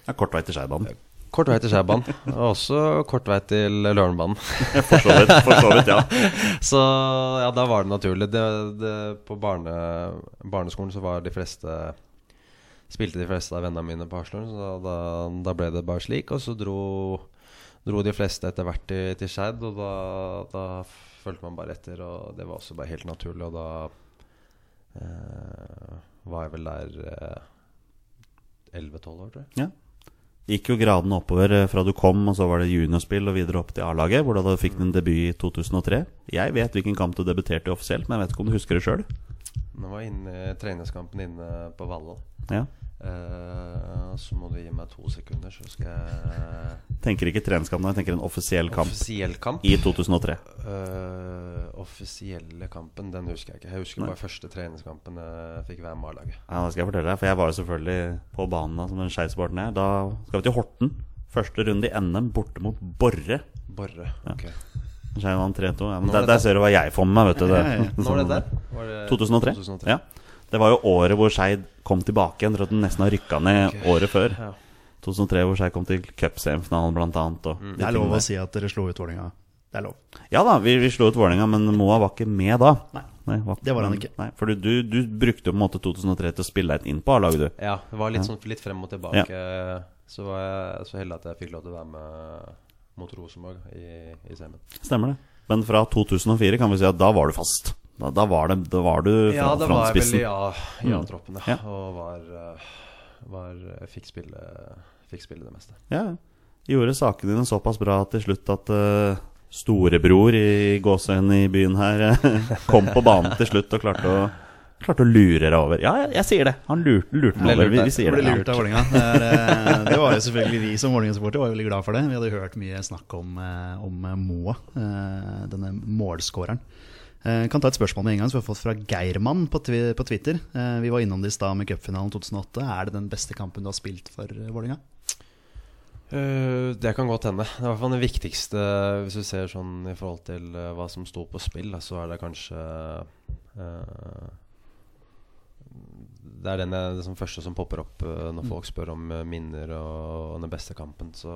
Speaker 1: Ja, kort vei til Skeidbanen.
Speaker 3: Kort vei til Skjærbanen, og også kort vei til Lørenbanen.
Speaker 1: For så vidt, for så vidt, ja.
Speaker 3: Så ja, da var det naturlig. Det, det, på barne, barneskolen så var de fleste Spilte de fleste av vennene mine på Haslund, så da, da ble det bare slik. Og så dro, dro de fleste etter hvert til, til Skeid, og da, da fulgte man bare etter. Og det var også bare helt naturlig, og da eh, var jeg vel der eh, 11-12 år, tror jeg.
Speaker 1: Ja. Gikk jo gradene oppover eh, fra du kom, og så var det juniorspill og videre opp til A-laget, hvor du fikk din debut i 2003. Jeg vet hvilken kamp du debuterte i offisielt, men jeg vet ikke om du husker det sjøl?
Speaker 3: Nå var inne treningskampen inne på Valle.
Speaker 1: Ja.
Speaker 3: Eh, så må du gi meg to sekunder, så skal jeg
Speaker 1: Tenker ikke treningskamp nå, jeg tenker en offisiell kamp
Speaker 3: Offisiell kamp?
Speaker 1: i 2003.
Speaker 3: Uh, offisielle kampen, den husker jeg ikke. Jeg husker
Speaker 1: Nei.
Speaker 3: bare første treningskampen jeg fikk være med A-laget.
Speaker 1: Ja, det skal jeg fortelle deg, for jeg var jo selvfølgelig på banen da, som den skeidssporten er. Da skal vi til Horten. Første runde i NM borte mot Borre.
Speaker 3: Borre. Ok.
Speaker 1: ja. vant 3-2. Ja,
Speaker 3: er
Speaker 1: der, der ser du hva jeg får med meg, vet du. Det.
Speaker 2: Ja, ja, ja.
Speaker 3: Når var det der? Var det
Speaker 1: 2003.
Speaker 3: 2003.
Speaker 1: Ja. Det var jo året hvor Skeid kom tilbake igjen. Tror at den nesten har rykka ned
Speaker 3: okay.
Speaker 1: året før.
Speaker 3: Ja.
Speaker 1: 2003 hvor Skeid kom til cupsemifinalen, blant annet.
Speaker 3: Mm.
Speaker 1: de
Speaker 2: Det er lov å si at dere slo ut Vålerenga. Det er lov.
Speaker 1: Ja da, vi, vi slo ut Vålerenga, men Moa var ikke med da.
Speaker 2: Nei,
Speaker 1: var,
Speaker 2: det var han ikke.
Speaker 1: Nei, for du, du, du brukte jo på en måte 2003 til å spille deg inn på A-laget, du.
Speaker 3: ja, det var litt sånn litt frem og tilbake. Så var jeg så heldig at jeg fikk lov til å være med mot Rosenborg i, i semien.
Speaker 1: Stemmer det. Men fra 2004 kan vi si at da var du fast. Da, da, var, det, da var du fra,
Speaker 3: Ja, da var jeg vel i i A-troppen, ja.
Speaker 1: Ja.
Speaker 3: Og var, eh, var fikk spille, fikk spille det meste.
Speaker 1: Ja. Gjorde sakene dine såpass bra til slutt at uh, storebror i gåsehøyden i byen her eh, kom på banen til slutt og klarte å, klarte å lure deg over. Ja, jeg, jeg sier det. Han lurte, lurte meg over. Vi, vi sier det.
Speaker 2: Lurt av Vålerenga. Det, er, eh, det var jo selvfølgelig vi som Vålerenga-supportere var jo veldig glad for det. Vi hadde hørt mye snakk om, eh, om eh, Moa, eh, denne målskåreren. Eh, Kan ta et spørsmål med en gang som vi har fått fra Geirmann på, på Twitter. Eh, Vi var innom det i stad med cupfinalen 2008. Er det den beste kampen du har spilt for eh, Vålerenga?
Speaker 3: Det kan godt hende. Det er i hvert fall det viktigste hvis du ser sånn i forhold til hva som sto på spill. Så er det kanskje uh, Det er den jeg, det som første som popper opp når folk spør om minner og, og den beste kampen. Så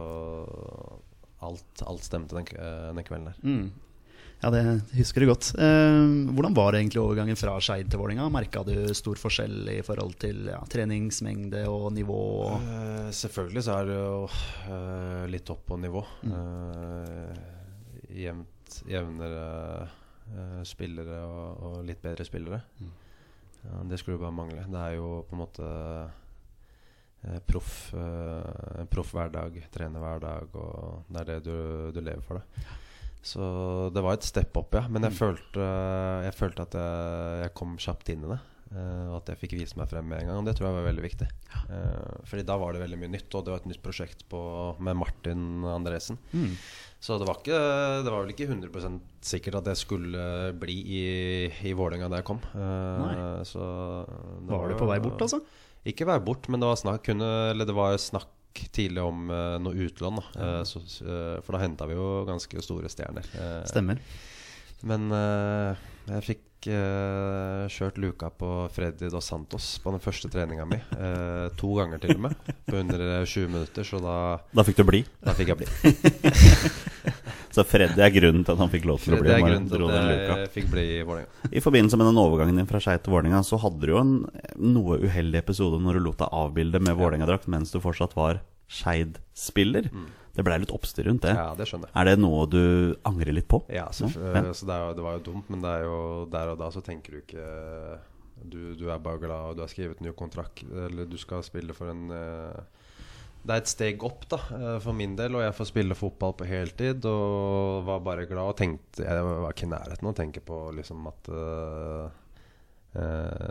Speaker 3: alt, alt stemte den, den kvelden der.
Speaker 2: Ja, det husker du godt. Eh, hvordan var det egentlig overgangen fra Skeid til Vålerenga? Merka du stor forskjell i forhold til ja, treningsmengde og nivå?
Speaker 3: Eh, selvfølgelig så er det jo eh, litt opp på nivå. Eh, jevnt, jevnere eh, spillere og, og litt bedre spillere. Ja, det skulle bare mangle. Det er jo på en måte proff eh, proff hver dag, trene hver dag, og det er det du, du lever for. det Så det var et step opp, ja. Men jeg, følte, jeg følte at jeg, jeg kom kjapt inn i det. Eh, og at jeg fikk vise meg frem med en gang. Og det tror jeg var veldig viktig. Eh, fordi da var det veldig mye nytt, og det var et nytt prosjekt på, med Martin Andresen.
Speaker 2: Mm.
Speaker 3: Så det var, ikke, det var vel ikke 100% sikkert at jeg skulle bli i, i Vålerenga da jeg kom. Eh,
Speaker 2: Nei.
Speaker 3: så det
Speaker 2: Var du på vei bort, altså?
Speaker 3: Ikke vei bort, men det var snakk, kunne, eller det var snakk tidlig om uh, noe utlån. Da. Uh, så, uh, for da henta vi jo ganske store stjerner.
Speaker 2: Stemmer.
Speaker 3: men jeg fikk kjørt luka på Freddy Dos Santos på den første treninga mi. to ganger til og med, på under eh, 20 minutter. Så da,
Speaker 1: Da fikk du bli.
Speaker 3: da fikk jeg bli.
Speaker 1: Så Freddy er grunnen til at han fikk lov til å bli.
Speaker 3: Bli i
Speaker 1: I forbindelse med den overgangen din fra Skei til Vålerenga, så hadde du jo en noe uheldig episode når du lot deg avbilde med Vålerenga-drakt mens du fortsatt var Skeid-spiller. Det blei litt oppstyr rundt det.
Speaker 3: Mm. Ja, det skjønner jeg.
Speaker 1: Er det noe du angrer litt på?
Speaker 3: Ja, så,
Speaker 1: Ja,
Speaker 3: så det, er det var jo dumt, men det er jo der og da så tenker du ikke Du, du er bare glad, og du har skrevet ny kontrakt, eller du skal spille for en eh, Det er et steg opp da eh, for min del, og jeg får spille fotball på heltid. Og var bare glad og tenkte Jeg var ikke i nærheten av å tenke på liksom at uh,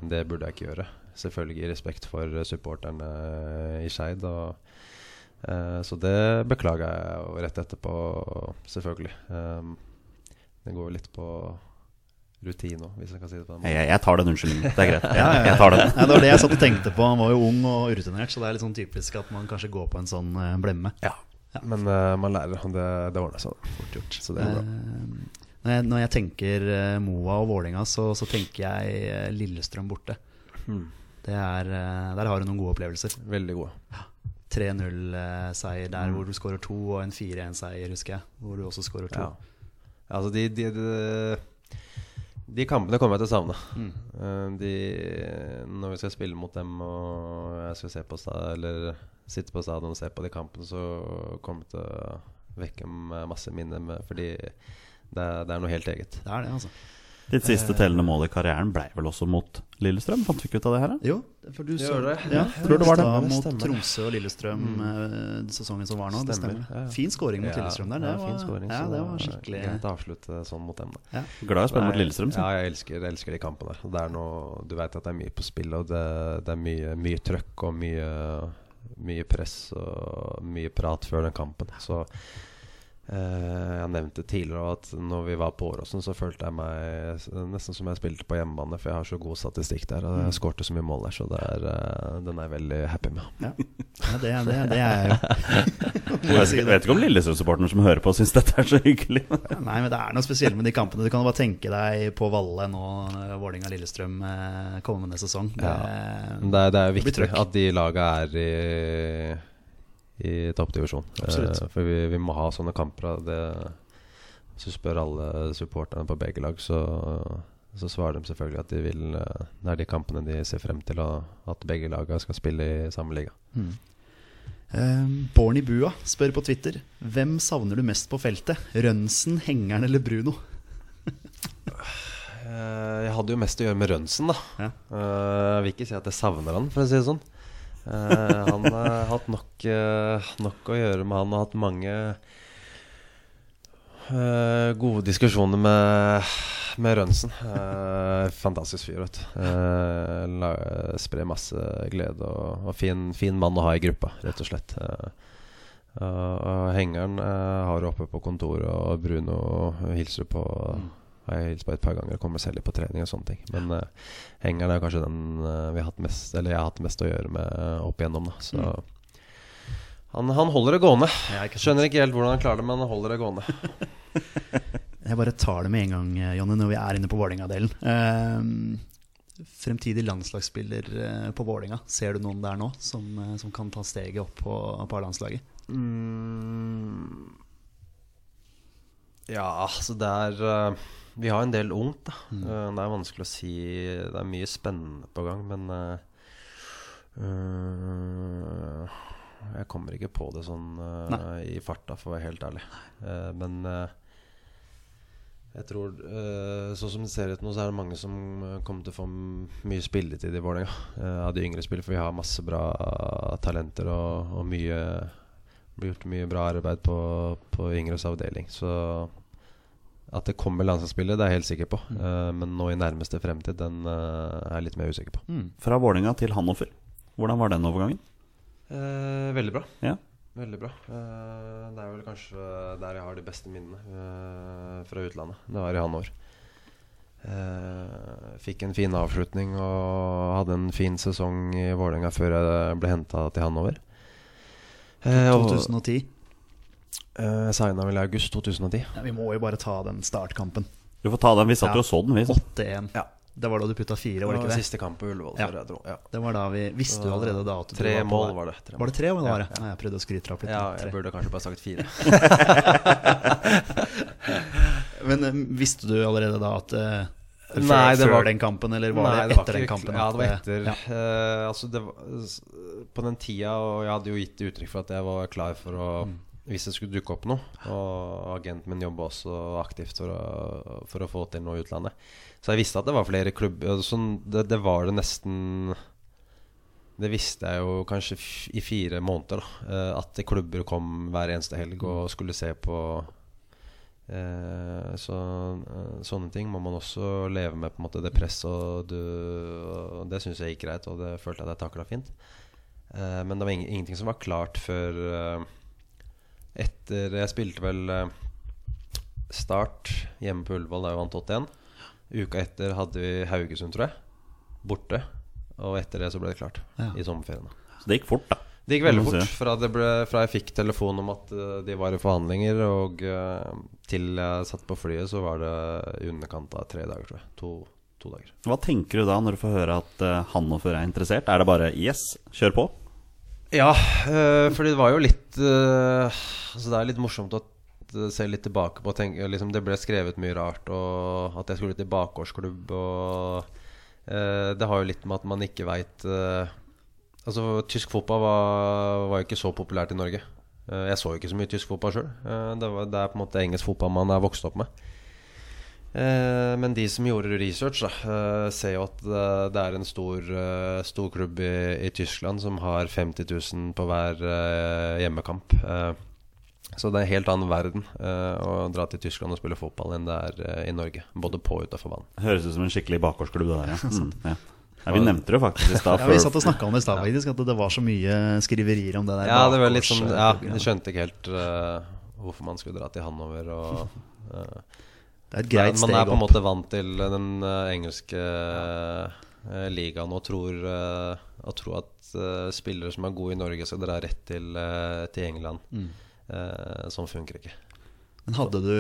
Speaker 3: Det burde jeg ikke gjøre. Selvfølgelig i respekt for supporterne i Skeid. Eh, så det beklager jeg jo rett etterpå, selvfølgelig. Um, det går litt på rutine òg, hvis jeg kan si det på den måten.
Speaker 1: Jeg, jeg tar den unnskyldningen. Det er greit. Jeg, jeg tar den.
Speaker 2: Ja, det var det jeg satt og tenkte på. Han var jo ung og urutinert, så det er litt sånn typisk at man kanskje går på en sånn eh, blemme.
Speaker 3: Ja. Men uh, man lærer, det, det ordner seg. Fort gjort. Så det er bra.
Speaker 2: Uh, når, jeg, når jeg tenker Moa og Vålinga, så, så tenker jeg Lillestrøm borte.
Speaker 3: Hmm.
Speaker 2: Det er, der har du noen gode opplevelser.
Speaker 3: Veldig gode.
Speaker 2: 3-0-seier der hvor du skårer to, og en 4-1-seier, husker jeg. Hvor du også skårer to.
Speaker 3: Ja. Altså, de, de, de, de kampene kommer jeg til å savne. Mm. de, når vi skal spille mot dem og jeg skal se på eller sitte på stadion og se på de kampene, så kommer det til å vekke masse minner. Med, fordi det er, det er noe helt eget.
Speaker 2: Det er det, altså.
Speaker 1: Ditt siste tellende mål i karrieren ble vel også mot Lillestrøm? Fant vi ikke ut av det her? da?
Speaker 2: Jo, for du så
Speaker 3: det.
Speaker 2: Ja, tror det var det.
Speaker 3: stemmer,
Speaker 2: Mot. Tromsø og Lillestrøm mm. sesongen som var nå. Det
Speaker 3: Stemmer, ja, ja.
Speaker 2: Fin scoring mot Lillestrøm der. Det
Speaker 3: ja, fin
Speaker 2: var,
Speaker 3: scoring,
Speaker 2: ja, det var skikkelig
Speaker 3: Greit å avslutte sånn mot dem. Da.
Speaker 2: ja.
Speaker 1: Glad i å spille mot Lillestrøm. Så.
Speaker 3: Ja, jeg elsker, jeg elsker de kampene Det er noe, du vet at det er mye på spill, og det, det er mye, mye trøkk og mye, mye press og mye prat før den kampen. Så eh, jeg nevnte tidligere at når vi var på Åråsen, så følte jeg meg nesten som jeg spilte på hjemmebane, for jeg har så god statistikk der. Og jeg skårte så mye mål der, så det er, eh, den er jeg veldig happy med.
Speaker 2: Ja, det, det, det er jeg jo.
Speaker 1: Jeg
Speaker 2: jeg
Speaker 1: vet, ikke om Lillestrøm-supporteren som hører på, syns dette er så hyggelig.
Speaker 2: Nei, men det er noe spesielt med de kampene. Du kan jo bare tenke deg på Valle nå, eh, Vålerenga-Lillestrøm eh, kommende sesong. Det,
Speaker 3: ja. det, er- det er jo viktig at de laga er i, i toppdivisjon. Eh, for vi, vi må ha sånne kamper. Det, hvis du spør alle supporterne på begge lag, så, så svarer de selvfølgelig at de vil eh, Det er de kampene de ser frem til, og at begge lagene skal spille i samme liga.
Speaker 2: Eh, Borny Bua spør på Twitter Hvem savner du mest på feltet? Rønsen, Hengeren eller Bruno?
Speaker 3: uh, jeg hadde jo mest å gjøre med Rønsen, da.
Speaker 2: Ja.
Speaker 3: Uh, jeg vil ikke si at jeg savner han, for å si det sånn. Eh, han har hatt nok, eh, nok å gjøre med han og hatt mange eh, gode diskusjoner med, med Rønsen. Eh, fantastisk fyr, vet du. Eh, sprer masse glede og, og fin, fin mann å ha i gruppa, rett og slett. Uh, Hengeren uh, har du oppe på kontoret, og Bruno hilser på. Har jeg hilst på et par ganger. Kommer selv litt på trening og sånne ting. Men uh, hengeren er kanskje den eh, vi har hatt mest Eller jeg har hatt mest å gjøre med eh, opp igjennom. Da. Så han, han holder det gående.
Speaker 2: Ja, ikke.
Speaker 3: Skjønner ikke helt hvordan han klarer det, men han holder det gående.
Speaker 2: Jeg bare tar det med en gang, Jonny, når vi er inne på Vålerenga-delen. Uh, fremtidig landslagsspiller på Vålerenga. Ser du noen der nå som, som kan ta steget opp på, på A-landslaget?
Speaker 3: Mm. Ja, altså det er eh, Vi har en del ungt, da. Mm. det er vanskelig å si Det er mye spennende på gang, men eh, eh, Jeg kommer ikke på det sånn uh, i farta, for å være helt ærlig. Uh, men eh, jeg tror eh, Sånn som det ser ut nå, så er det mange som eh, kommer til å få mye spilletid i Vålerenga. eh, av de yngre spillerne, for vi har masse bra talenter og, og mye gjort mye bra arbeid på, på yngres avdeling. Så At det kommer landslagsspillere, det er jeg helt sikker på. Eh, men nå i nærmeste fremtid, den uh, er jeg litt mer usikker på.
Speaker 1: Fra Vålerenga til Hannover. Hvordan var den overgangen?
Speaker 3: Uh, veldig bra.
Speaker 1: Ja.
Speaker 3: Veldig bra. Eh, det er vel kanskje der jeg har de beste minnene eh, fra utlandet. Det var i Hannover. Eh, fikk en fin avslutning og hadde en fin sesong i Vålerenga før jeg ble henta til Hannover. Eh,
Speaker 2: 2010.
Speaker 3: Eh, Signa vel i august 2010.
Speaker 2: Ja, vi må jo bare ta den startkampen.
Speaker 1: Du får ta den. Vi satt
Speaker 2: Ja.
Speaker 1: jo og så den, vi.
Speaker 2: 8-1.
Speaker 3: Ja.
Speaker 2: Det var da du putta fire, var det ikke det?
Speaker 3: Siste kamp på Ullevål.
Speaker 2: Ja.
Speaker 3: dro. Ja.
Speaker 2: Det var da vi Visste jo allerede da at du
Speaker 3: Tre
Speaker 2: var på
Speaker 3: mål var det. Tre
Speaker 2: Var det tre? Var det
Speaker 3: Ja,
Speaker 2: var det?
Speaker 3: ja.
Speaker 2: Nei, jeg prøvde å skryte opp litt.
Speaker 3: Ja, jeg burde kanskje bare sagt fire.
Speaker 2: Men eh, visste du allerede da at eh, Før,
Speaker 3: Nei, det
Speaker 2: før
Speaker 3: var-
Speaker 2: den kampen, eller var
Speaker 3: Nei,
Speaker 2: det
Speaker 3: var
Speaker 2: etter den kampen?
Speaker 3: Ja, det var etter.
Speaker 2: ja.
Speaker 3: Uh, altså det var, på den tida, og jeg hadde jo gitt uttrykk for at jeg var klar for å
Speaker 2: Mm.
Speaker 3: Hvis det skulle dukke opp noe. Og agenten min jobba også aktivt for å, for å få til noe i utlandet. Så jeg visste at det var flere klubber. Sånn, det, det var det nesten Det visste jeg jo kanskje i fire måneder. Da, eh, at klubber kom hver eneste helg og skulle se på Eh, så eh, sånne ting må man også leve med, på en måte det presset. Og, og det syns jeg gikk greit, og det følte jeg at jeg takla fint. Eh, men det var ing ingenting som var klart før eh, etter Jeg spilte vel eh, Start hjemme på Ullevål da jeg vant 81. Uka etter hadde vi Haugesund, tror jeg. Borte. Og etter det så ble det klart.
Speaker 2: Ja.
Speaker 3: I sommerferien.
Speaker 1: Så det gikk fort, da.
Speaker 3: Det gikk veldig fort. Fra, det ble, fra jeg fikk telefon om at eh, de var i forhandlinger, og eh, til jeg satt på flyet, så var det i underkant av tre dager, tror jeg. To, to dager.
Speaker 1: Hva tenker du da når du får høre at uh, Hannover er interessert? Er det bare 'yes, kjør på'?
Speaker 3: Ja, uh, for det var jo litt eh, Altså Det er litt morsomt å se litt tilbake på. Tenke, liksom, det ble skrevet mye rart, og at jeg skulle til bakgårdsklubb. Og eh, det har jo litt med at man ikke veit Altså, tysk fotball var, var jo ikke så populært i Norge. Eh, jeg så jo ikke så mye tysk fotball sjøl. det, det er på en måte engelsk fotball man er vokst opp med. Eh, men de som gjorde research, da, eh, ser jo at eh, det er en stor, stor klubb i, i Tyskland som har 50 000 på hver hjemmekamp. Eh, så det er en helt annen verden eh, å dra til Tyskland og spille fotball enn det er i Norge. Både på og utafor banen.
Speaker 1: Høres ut som en skikkelig bakgårdsklubb, det der. Ja. Mm, ja. Ja, vi nevnte det jo faktisk i stad.
Speaker 2: Ja, Vi satt og snakka om det i stad, faktisk. At det var så mye skriverier om det der.
Speaker 3: Ja, det var litt sånn Ja, jeg skjønte ikke helt uh, hvorfor man skulle dra til Hanover. Og, eh,
Speaker 2: Det er et greit
Speaker 3: man er på en måte vant til den eh, engelske uh, ligaen og tror, uh, og tror at uh, spillere som er gode i Norge, skal dra rett til, til England.
Speaker 2: Mm.
Speaker 3: Sånn funker ikke.
Speaker 2: Men hadde du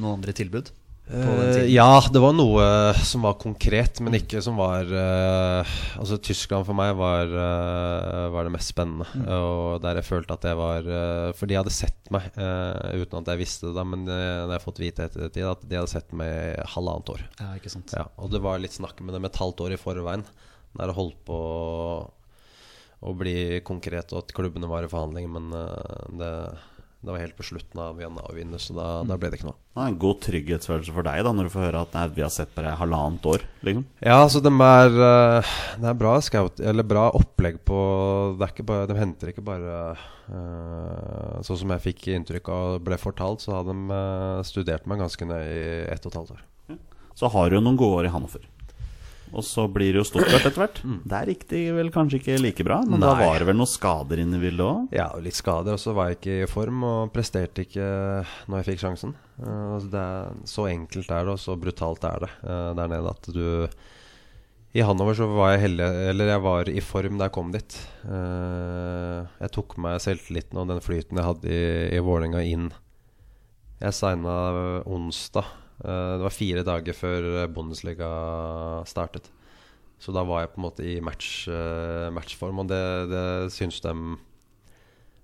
Speaker 2: noen andre tilbud?
Speaker 3: Eh,
Speaker 2: tiden?
Speaker 3: ja, det var noe som var konkret, men ikke som var uh, Altså, Tyskland for meg var, uh, var det mest spennende. Og der jeg følte at jeg var uh, For de hadde sett meg, eh, uten at jeg visste det, da, men uh, jeg har fått vite etter tid at de hadde sett meg i halvannet år.
Speaker 2: Ja, ikke sant.
Speaker 3: Ja, og det var litt snakk med dem et halvt år i forveien. Der det holdt på å, å bli konkret, og at klubbene var i forhandling, men eh, det, det var helt på slutten av januar-vinduet, så da, da ble det ikke noe.
Speaker 1: Det er en god trygghetsfølelse for deg da når du får høre at nei, vi har sett på deg halvannet år. Liksom.
Speaker 3: Ja, så de er, eh, det er bra scout Eller bra opplegg på bare, De henter ikke bare uh, Sånn som jeg fikk inntrykk av ble fortalt, så har de eh, studert meg ganske nøye i ett og et halvt år.
Speaker 1: Så har du noen gode år i Hannover. Og så blir det jo Stuttgart etter hvert. Der gikk det vel kanskje ikke like bra, men da var det vel noen skader inne i bildet òg?
Speaker 3: Ja, litt skader, og så var jeg ikke i form og presterte ikke når jeg fikk sjansen. Eh, altså det er, så enkelt er det, og så brutalt er det eh, der nede at du I Hanover så var jeg heldig, eller jeg var i form da jeg kom dit. Eh, jeg tok meg selvtilliten og den flyten jeg hadde i, i Vålerenga inn. Jeg signa onsdag. Eh, det var fire dager før Bundesliga startet. Så da var jeg på en måte i match, eh, matchform, og det, det syns de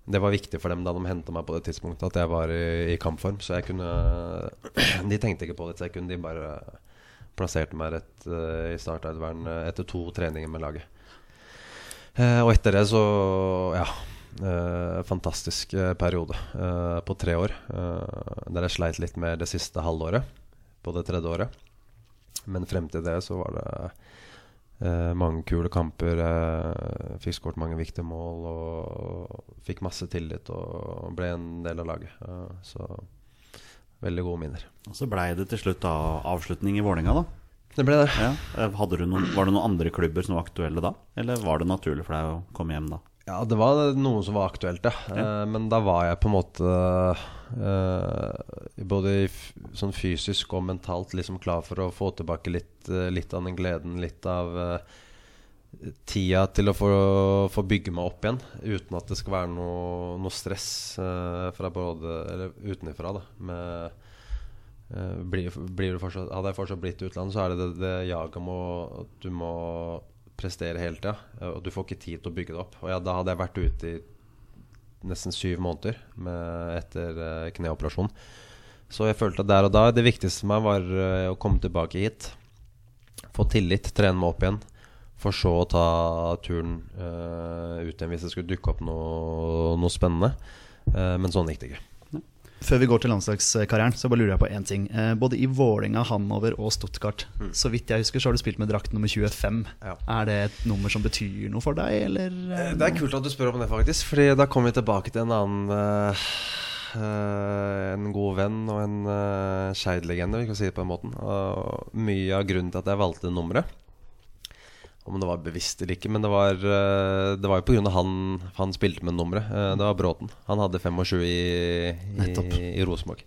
Speaker 3: Det var viktig for dem da de henta meg på det tidspunktet, at jeg var i, i kampform. Så jeg kunne De tenkte ikke på det et sekund, de bare plasserte meg rett uh, i startelveren eh, etter to treninger med laget. Uh, og etter det så Ja. Uh, fantastisk eh, periode eh, på tre år. eh, der jeg sleit litt med det siste halvåret på det tredje året. Men frem til det så var det eh, mange kule kamper. Eh, fikk skåret mange viktige mål og fikk masse tillit og ble en del av laget. Eh, så veldig gode minner.
Speaker 1: Og så blei det til slutt da avslutning i Vålerenga, da.
Speaker 3: Det ble det.
Speaker 1: Ja. Eh, noen, var det noen andre klubber som var aktuelle da? Eller var det naturlig for deg å komme hjem da?
Speaker 3: Ja, det var noe som var aktuelt, ja. Eh, men da var jeg på en måte eh, både sånn fysisk og mentalt liksom klar for å få tilbake litt, eh, litt av den gleden, litt av tida til å få, få bygge meg opp igjen. Uten at det skal være noe, noe stress uh, fra både Eller utenfra, da. Med uh, blir, blir du fortsatt, hadde jeg fortsatt blitt utlandet, så er det det, det jaget om at du må prestere hele tida. Og du får ikke tid til å bygge det opp. Og ja, da hadde jeg vært ute i nesten syv måneder med, etter uh, kneoperasjon. Så jeg følte at der og da det viktigste for meg var uh, å komme tilbake hit. Få tillit, trene meg opp igjen. For så å ta turen uh, ut igjen hvis det skulle dukke opp noe, noe spennende. Eh, men sånn gikk det ikke.
Speaker 2: Før vi går til landslagskarrieren, så bare lurer jeg på én ting. Eh, både i Vålinga, Hannover og Stuttgart, så vidt jeg husker, så har du spilt med drakt nummer 25.
Speaker 3: Ja.
Speaker 2: Er det et nummer som betyr noe for deg, eller? eh,
Speaker 3: Det er kult at du spør om det, faktisk. Fordi da kommer vi tilbake til en annen eh, eh, En god venn og en uh, Skeid-legende, vi kan si det på den måten. Og mye av grunnen til at jeg valgte nummeret Om det var bevisst eller ikke, men det var, eh, det var jo pga. han han spilte med nummeret. Eh, det var Bråten. Han hadde 25 i,
Speaker 2: Nettopp.
Speaker 3: i, i Rosenborg.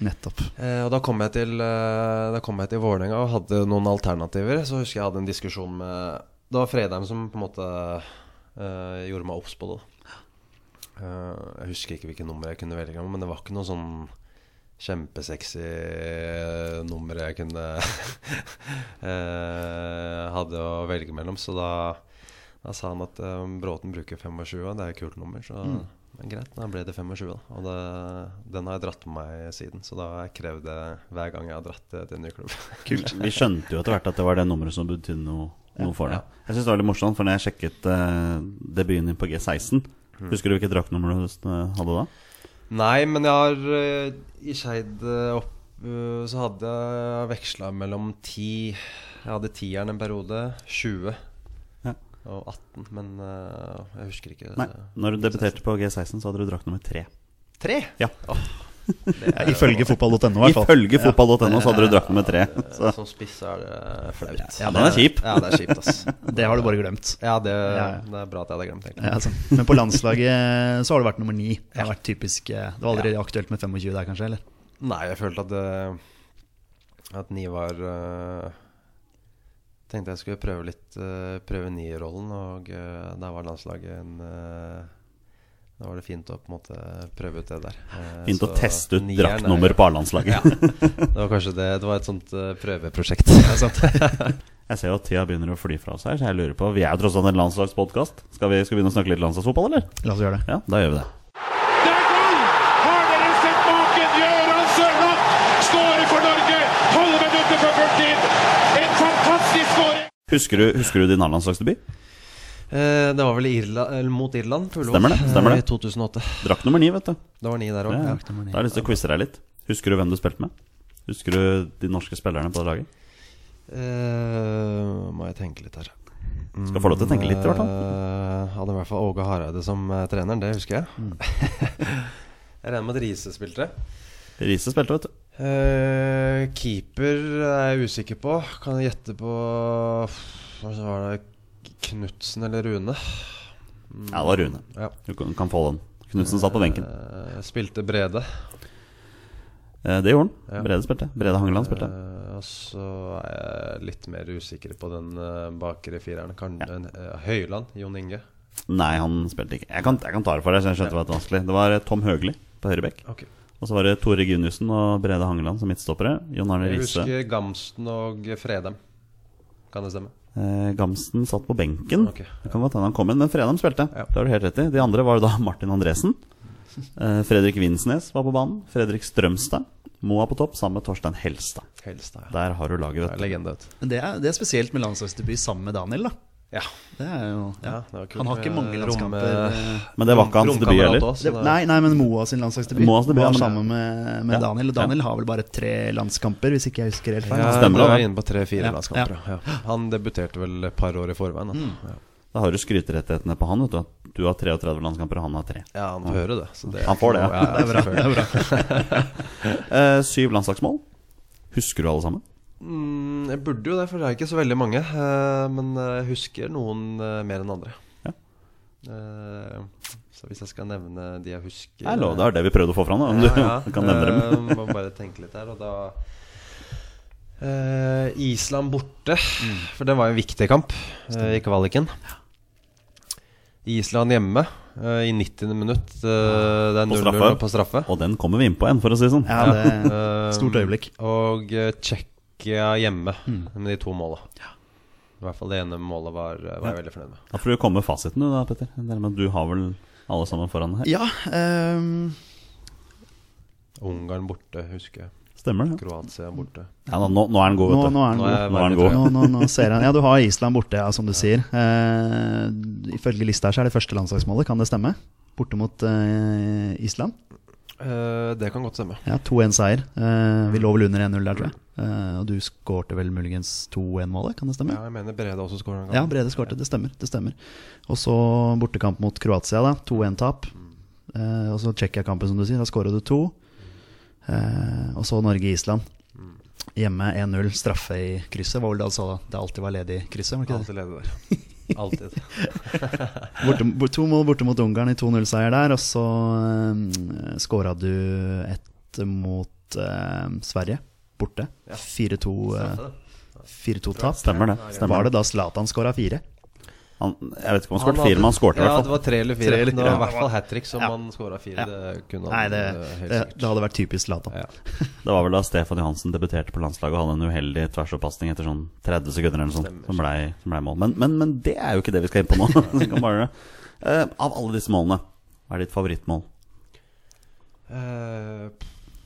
Speaker 2: Nettopp.
Speaker 3: Eh, og da kom jeg til Da kom jeg til Vålerenga og hadde noen alternativer. Så husker jeg hadde en diskusjon med Det var Fredheim som på en måte eh, gjorde meg obs på det. Eh, jeg husker ikke hvilket nummer jeg kunne velge, men det var ikke noe sånn kjempesexy eh, nummer jeg kunne eh, hadde å velge mellom. Så da, da sa han at um, Bråten bruker 25, og det er et kult nummer. Så men greit, da ble det 25, da. Og det, den har jeg dratt med meg siden. Så da har jeg krevd det hver gang jeg har dratt til en ny klubb.
Speaker 1: Kult. Vi skjønte jo etter hvert at det var det nummeret som betydde noe, noe for deg. Jeg synes det var litt morsomt, for når jeg sjekket uh, debuten din på G16 Husker du hvilket draktnummer du hadde da?
Speaker 3: Nei, men jeg har eh, I Skeid eh, opp eh, så hadde jeg veksla mellom 10 Jeg hadde tieren en periode, 20
Speaker 1: Ja.
Speaker 3: og 18, men jeg husker ikke.
Speaker 1: Nei, når du debuterte på G16, så hadde du drakt nummer tre.
Speaker 3: Tre?
Speaker 1: Ja.
Speaker 2: Ja, ifølge fotball.no, i hvert fall.
Speaker 1: Ifølge fotball.no så hadde du dratt med tre. Så.
Speaker 3: Som spiss er det flaut.
Speaker 1: Ja, den er kjip.
Speaker 3: Ja, det er kjipt, ass.
Speaker 2: Det har du bare glemt.
Speaker 3: Ja, det, det er bra at jeg hadde glemt, egentlig.
Speaker 2: Ja, altså. Men på landslaget så har du vært nummer ni. Det har vært typisk eh, Det var aldri aktuelt med 25 der, kanskje? eller?
Speaker 3: Nei, jeg følte at det, At ni var uh, Tenkte jeg skulle prøve litt uh, Prøve nierrollen, og uh, da var landslaget en uh, Da var det fint å på en måte prøve ut det der. Fint
Speaker 1: Fint å teste ut
Speaker 3: er-
Speaker 1: draktnummer på A-landslaget.
Speaker 3: Ja, det var kanskje det. Det var et sånt uh, prøveprosjekt.
Speaker 1: Jeg ser jo at tida begynner å fly fra oss her, så jeg lurer på Vi er jo tross alt en landslagspodkast. Skal, vi- skal vi begynne å snakke litt landslagsfotball, eller?
Speaker 2: La oss gjøre det.
Speaker 1: Ja, da gjør vi det.
Speaker 4: Det er goal! Har dere sett maken? Gøran Sørloth skårer for Norge! 12 minutter før fulltid! En fantastisk skåring!
Speaker 1: Husker du, husker du din A-landslagsdebut?
Speaker 3: Eh, det var vel Irla, eller mot Irland, på Ullevål,
Speaker 1: Stemmer det, stemmer det.
Speaker 3: eh, I 2008.
Speaker 1: Drakt nummer ni, vet du.
Speaker 3: Det var ni der òg.
Speaker 1: Ja,
Speaker 3: Ja.
Speaker 1: Da har jeg lyst til å quize deg litt. Husker du hvem du spilte med? Husker du de norske spillerne på det laget?
Speaker 3: Uh, må jeg tenke litt her.
Speaker 1: Skal få lov til å tenke litt, i hvert fall.
Speaker 3: Uh, hadde i hvert fall Åge Hareide som uh, treneren, det husker jeg.
Speaker 1: Mm.
Speaker 3: jeg regner med at Riise spilte.
Speaker 1: Riise spilte, vet du.
Speaker 3: Uh, keeper er jeg usikker på. Kan jeg gjette på Hva var det Knutsen eller Rune? Mm,
Speaker 1: Ja, det var Rune.
Speaker 3: Ja.
Speaker 1: Du kan, kan få den. Knutsen satt på benken.
Speaker 3: Eh, spilte Brede.
Speaker 1: Eh, det gjorde han.
Speaker 3: Ja.
Speaker 1: Brede spilte. Brede Hangeland spilte.
Speaker 3: Eh, og så er jeg litt mer usikker på den uh, bakre fireren. Kan, eh, Høyland? Jon Inge?
Speaker 1: Nei, han spilte ikke. Jeg kan, jeg kan ta det for deg, så jeg skjønte det var vanskelig. Det var eh, Tom Høgli på høyre bekk.
Speaker 3: Ok.
Speaker 1: Og så var det Tore Guniussen og Brede Hangeland som midtstoppere. Jon Arne
Speaker 3: Jeg
Speaker 1: Riise.
Speaker 3: husker Gamsten og Fredem. Kan det stemme?
Speaker 1: Eh, Gamsten satt på benken.
Speaker 3: Ok.
Speaker 1: Det kan godt hende han kom inn, men Fredheim spilte.
Speaker 3: Ja.
Speaker 1: Det har du helt rett i. De andre var da Martin Andresen. Eh, Fredrik Vinsnes var på banen. Fredrik Strømstad. Moa på topp sammen med Torstein Helstad.
Speaker 3: Helstad. Ja.
Speaker 1: Der har du laget, vet du.
Speaker 3: legende. vet
Speaker 2: det er, det er spesielt med landslagsdebut sammen med Daniel, da.
Speaker 3: Ja.
Speaker 2: Det er jo ja.
Speaker 3: Ja, det
Speaker 2: Han har ikke mange landskamper. eh,
Speaker 1: Men det var ikke hans debut heller.
Speaker 2: nei, nei, men Moa sin landslagsdebut
Speaker 1: Moas debut,
Speaker 2: var
Speaker 1: ja, men-
Speaker 2: sammen med, med
Speaker 1: Ja.
Speaker 2: Daniel. Og Daniel har vel bare tre landskamper, hvis ikke jeg husker helt feil.
Speaker 3: Ja,
Speaker 1: Stemmer
Speaker 3: det inne på tre-fire landskamper. Han debuterte vel et par år i forveien. Da. Ja.
Speaker 1: Da har du skryterettighetene på han. Vet du, du har 33 landskamper, og han har tre.
Speaker 3: Ja, han får høre det. Så det
Speaker 1: Han får det, ja.
Speaker 3: ja,
Speaker 2: Det er bra. Det er bra.
Speaker 1: Eh, syv landslagsmål. Husker du alle sammen?
Speaker 3: Mm, jeg burde jo det, for det er ikke så veldig mange. eh, men jeg husker noen eh, mer enn andre.
Speaker 1: Ja.
Speaker 3: Eh, så hvis jeg skal nevne de jeg husker
Speaker 1: Nei, lov, det er det vi prøvde å få fram. Da. Om
Speaker 3: Ja, ja.
Speaker 1: du kan nevne dem.
Speaker 3: Må bare tenke litt her, og da uh, Island borte,
Speaker 1: Mm.
Speaker 3: for det var en viktig kamp uh, i kvaliken. Island hjemme uh, i 90. minutt. Uh, det er
Speaker 1: På
Speaker 3: 0-0
Speaker 1: straffe.
Speaker 3: på straffe.
Speaker 1: Og den kommer vi inn på igjen, for å si det sånn.
Speaker 2: Ja, det stort øyeblikk.
Speaker 3: Og eh, Tsjekkia hjemme
Speaker 2: Mm.
Speaker 3: med de to måla. I hvert fall det ene målet var, var jeg veldig fornøyd med.
Speaker 1: Da får du komme med fasiten, du da, Petter. Er at Du har vel alle sammen foran deg her?
Speaker 2: Ja, Um...
Speaker 3: Ungarn borte, husker jeg.
Speaker 1: Stemmer det?
Speaker 3: Kroatia borte.
Speaker 1: Ja, nå, nå er den god, vet du.
Speaker 2: nå er den
Speaker 3: Nå
Speaker 2: god.
Speaker 3: er
Speaker 1: Nå er den god.
Speaker 2: Nå, nå, nå ser jeg Ja, du har Island borte, ja, som du sier. Uh, ifølge lista her så er det første landslagsmålet, kan det stemme? Borte mot uh, Island.
Speaker 3: Eh, det kan godt stemme.
Speaker 2: Ja, 2-1-seier. Uh, vi lå vel under 1-0 der, tror jeg. Uh, og du skårte vel muligens 2-1-målet, kan det stemme?
Speaker 3: Ja, jeg mener Brede også skåra.
Speaker 2: Ja, Brede skårte. Det stemmer. det stemmer Og så bortekamp mot Kroatia, da. 2-1-tap. Eh, og så Tsjekkia-kampen, som du sier. Da skåra du to. Eh, og så Norge-Island. Hjemme 1-0. Straffe i krysset. Var vel det altså det alltid var ledig i krysset? Var det ikke det?
Speaker 3: Alltid ledig der. Alltid.
Speaker 2: Borte, bort- to mål borte mot Ungarn i 2-0-seier der. Og så uh, skåra du ett mot uh, Sverige. Borte. 4-2 eh, 4-2-tap.
Speaker 1: Stemmer det. Stemmer
Speaker 2: Var det da Zlatan skåra fire?
Speaker 1: Han, jeg vet ikke om han skåret fire, men han skårte i hvert fall.
Speaker 3: Ja, det var tre eller fire.
Speaker 2: Tre eller
Speaker 3: det var i hvert fall hat trick som
Speaker 2: Ja.
Speaker 3: han skåra fire.
Speaker 2: Ja.
Speaker 3: Det kunne
Speaker 2: Nei, det, det, det hadde vært typisk Zlatan.
Speaker 3: Ja.
Speaker 1: Det var vel da Stefan Johansen debuterte på landslaget og hadde en uheldig tversoppasning etter sånn 30 sekunder eller noe sånt, som blei ble mål. Men, men, men det er jo ikke det vi skal inn på nå. Bare, eh, av alle disse målene, hva er ditt favorittmål?
Speaker 3: Uh,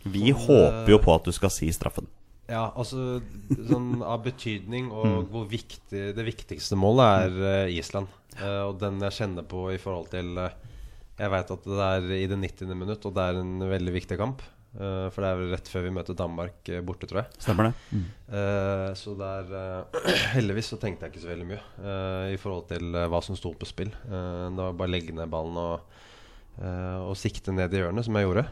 Speaker 1: Vi håper jo på at du skal si straffen.
Speaker 3: Ja, altså sånn av betydning og
Speaker 2: Mm.
Speaker 3: hvor viktig det viktigste målet er uh, Island. Uh, og den jeg kjenner på i forhold til uh, Jeg veit at det er i det 90. minutt, og det er en veldig viktig kamp. For det er vel rett før vi møter Danmark borte, tror jeg.
Speaker 1: Stemmer det?
Speaker 3: Eh, så der Heldigvis så tenkte jeg ikke så veldig mye i forhold til hva som sto på spill. Det var bare å legge ned ballen og, og sikte ned i hjørnet, som jeg gjorde.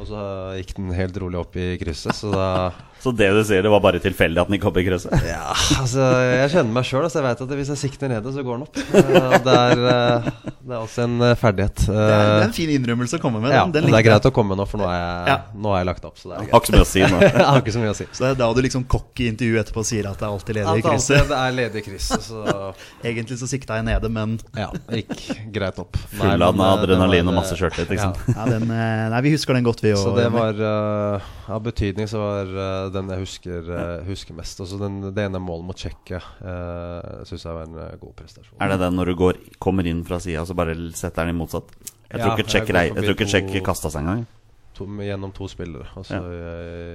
Speaker 3: Og så gikk den helt rolig opp i krysset, så da
Speaker 1: Så det du sier, det var bare tilfeldig at den gikk opp i krysset?
Speaker 3: Ja, altså Jeg kjenner meg sjøl, så jeg vet at hvis jeg sikter nede, så går den opp. Eh, det, er, eh, det er også en eh, ferdighet.
Speaker 2: Det er, det er en fin innrømmelse å komme med.
Speaker 3: ja,
Speaker 2: Den, den
Speaker 3: det er greit å komme nå, for nå er jeg,
Speaker 2: Ja.
Speaker 3: nå er jeg lagt opp. Så det er
Speaker 1: Har ikke så mye å si nå.
Speaker 3: Jeg har ikke så mye å si.
Speaker 2: Så det er da du liksom kokk i intervjuet etterpå sier at det er alltid ledig i krysset.
Speaker 3: Ja, det er ledig i krysset, så
Speaker 2: Egentlig så sikta jeg nede, men
Speaker 3: ja, gikk greit opp.
Speaker 1: Full av adrenalin og masse sjøltillit, liksom. Ja.
Speaker 2: ja, den, Nei, vi husker den godt, vi òg.
Speaker 3: Så det var uh, Av betydning så var uh, den jeg husker, uh, husker mest. Også den, det ene målet mot Tsjekkia uh, syns jeg var en god prestasjon.
Speaker 1: Er det den når du går, kommer inn fra sida, så bare setter den i motsatt? Jeg tror
Speaker 3: Ja,
Speaker 1: ikke
Speaker 3: jeg
Speaker 1: Tsjekk rei- jeg
Speaker 3: forbi
Speaker 1: tror ikke Tsjekk kasta seg engang.
Speaker 3: To, gjennom to spillere, og så
Speaker 1: Ja.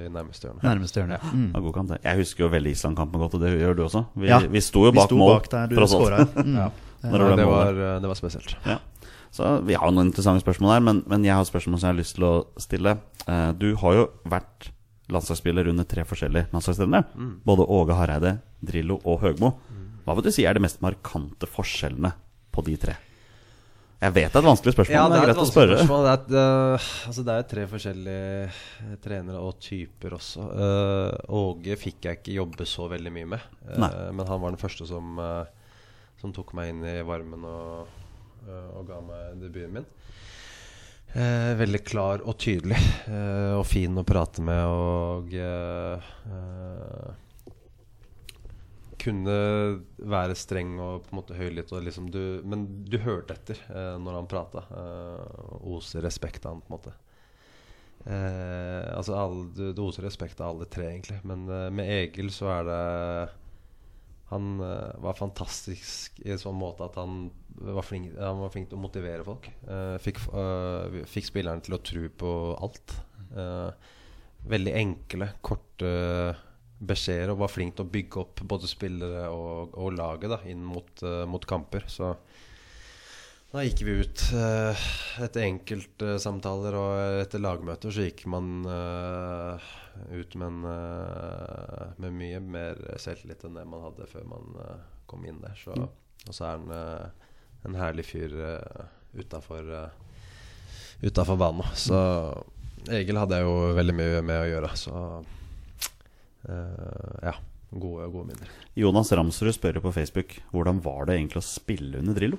Speaker 3: i nærmeste hjørne.
Speaker 2: Nærmeste hjørne. Mm.
Speaker 1: God kamp. Jeg husker jo veldig Island-kampen godt, og det gjør du også. Vi,
Speaker 2: Ja,
Speaker 1: vi sto jo
Speaker 2: Vi
Speaker 1: bak
Speaker 2: sto
Speaker 1: mål.
Speaker 2: bak der du skåra. Mm.
Speaker 3: Ja.
Speaker 1: Det
Speaker 3: Nei,
Speaker 1: ble
Speaker 3: det,
Speaker 1: mål
Speaker 3: var, det var spesielt.
Speaker 1: Ja. Så vi har noen interessante spørsmål her, men, men jeg har et spørsmål som jeg har lyst til å stille. Eh, du har jo vært landslagsspiller under tre forskjellige landslagsstevner.
Speaker 3: Mm.
Speaker 1: Både Åge Hareide, Drillo og Høgmo. Hva vil du si er de mest markante forskjellene på de tre? Jeg vet det er et vanskelig spørsmål, men det er greit å spørre.
Speaker 3: spørsmål. Det er, eh, altså det er tre forskjellige trenere og typer også. Uh, Åge fikk jeg ikke jobbe så veldig mye med.
Speaker 1: uh,
Speaker 3: men han var den første som, som tok meg inn i varmen og, og ga meg debuten min. Eh, veldig klar og tydelig, eh, og fin å prate med og eh, eh, kunne være streng og på en måte høylytt, liksom men du hørte etter eh, når han prata. Eh, oser respekt av han, på en måte. Eh, altså alle, du oser respekt av alle tre, egentlig. Men eh, med Egil så er det Han uh, var fantastisk i en sånn måte at han var flink, han var flink til å motivere folk. Uh, fikk, uh, fikk spilleren til å tro på alt. Veldig enkle, korte beskjeder og var flink til å bygge opp både spillere og, og laget da, inn mot, mot kamper. Så Da gikk vi ut eh, etter enkeltsamtaler og etter lagmøter så gikk man eh, ut med, en, eh, med mye mer selvtillit enn det man hadde før man eh, kom inn der. Så, og så er han eh, en herlig fyr utafor Utafor banen. Så Egil hadde jeg jo veldig mye med å gjøre. Så eh, ja. Gode, gode minner.
Speaker 1: Jonas Ramsrud spør på Facebook hvordan var det egentlig å spille under Drillo.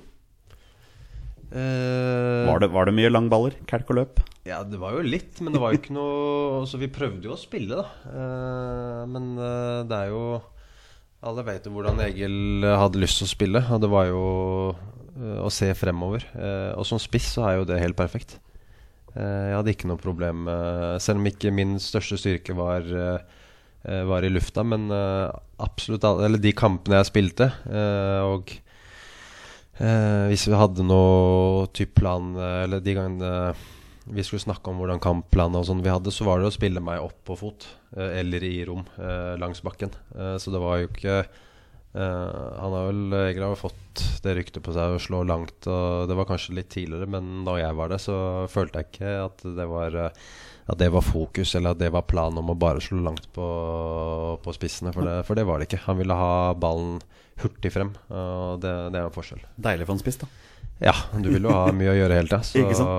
Speaker 3: Eh,
Speaker 1: Var det, var det mye langballer? Kalk og løp?
Speaker 3: Ja, det var jo litt, men det var jo ikke noe Så vi prøvde jo å spille, da. Uh, men uh, det er jo Alle vet jo hvordan Egil hadde lyst til å spille, og det var jo å se fremover. Og som spiss så er jo det helt perfekt. Jeg hadde ikke noe problem Selv om ikke min største styrke var var i lufta, men absolutt alle Eller de kampene jeg spilte, og Eh, hvis vi hadde noe type plan eh, Eller de gangene vi skulle snakke om hvordan kampplanene og sånn vi hadde, så var det å spille meg opp på fot eh, eller i rom eh, langs bakken. Eh, så det var jo ikke eh, Han har vel har fått det ryktet på seg å slå langt, og det var kanskje litt tidligere, men da jeg var det, så følte jeg ikke at det var eh, at det var fokus, eller at det var planen om å bare slå langt på, på spissene. For det, for det var det ikke. Han ville ha ballen hurtig frem, og det, det er en forskjell.
Speaker 1: Deilig for en spiss, da.
Speaker 3: Ja, du vil jo ha mye å gjøre hele tida.
Speaker 1: Ikke
Speaker 3: Så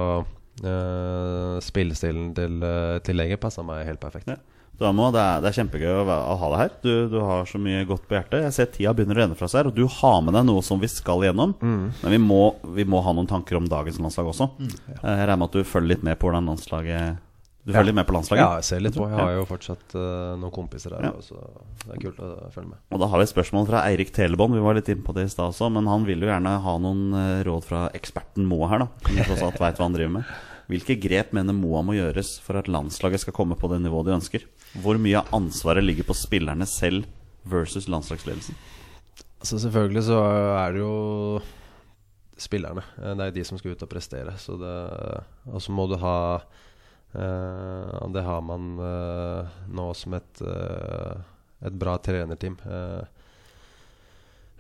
Speaker 3: Uh, spillestilen til, uh, til Egil passa meg helt perfekt.
Speaker 1: Ja. Må, det, er, det er kjempegøy å, være- å ha deg her. Du, du har så mye godt på hjertet. Jeg ser tida begynner å renne fra seg her, og du har med deg noe som vi skal igjennom. Men vi må, vi må ha noen tanker om dagens landslag også. Eh, Jeg regner med at du følger litt med på hvordan landslaget Du følger litt med på landslaget?
Speaker 3: Ja, jeg ser litt på. Jeg har jo fortsatt uh, noen kompiser her,
Speaker 1: Ja.
Speaker 3: så det er kult å følge med.
Speaker 1: Og da har vi et spørsmål fra Eirik Telebånd. Vi var litt inne på det i stad også, men han vil jo gjerne ha noen eh, råd fra eksperten Moa her, da. Som tross alt vet hva han driver med. Hvilke grep mener Moa må gjøres for at landslaget skal komme på det nivået de ønsker? Hvor mye av ansvaret ligger på spillerne selv versus landslagsledelsen?
Speaker 3: Altså Selvfølgelig så er det jo spillerne. Eh, Det er jo de som skal ut og prestere. Så det, og så må du ha Det har man eh, nå som et, eh, et bra trenerteam. eh,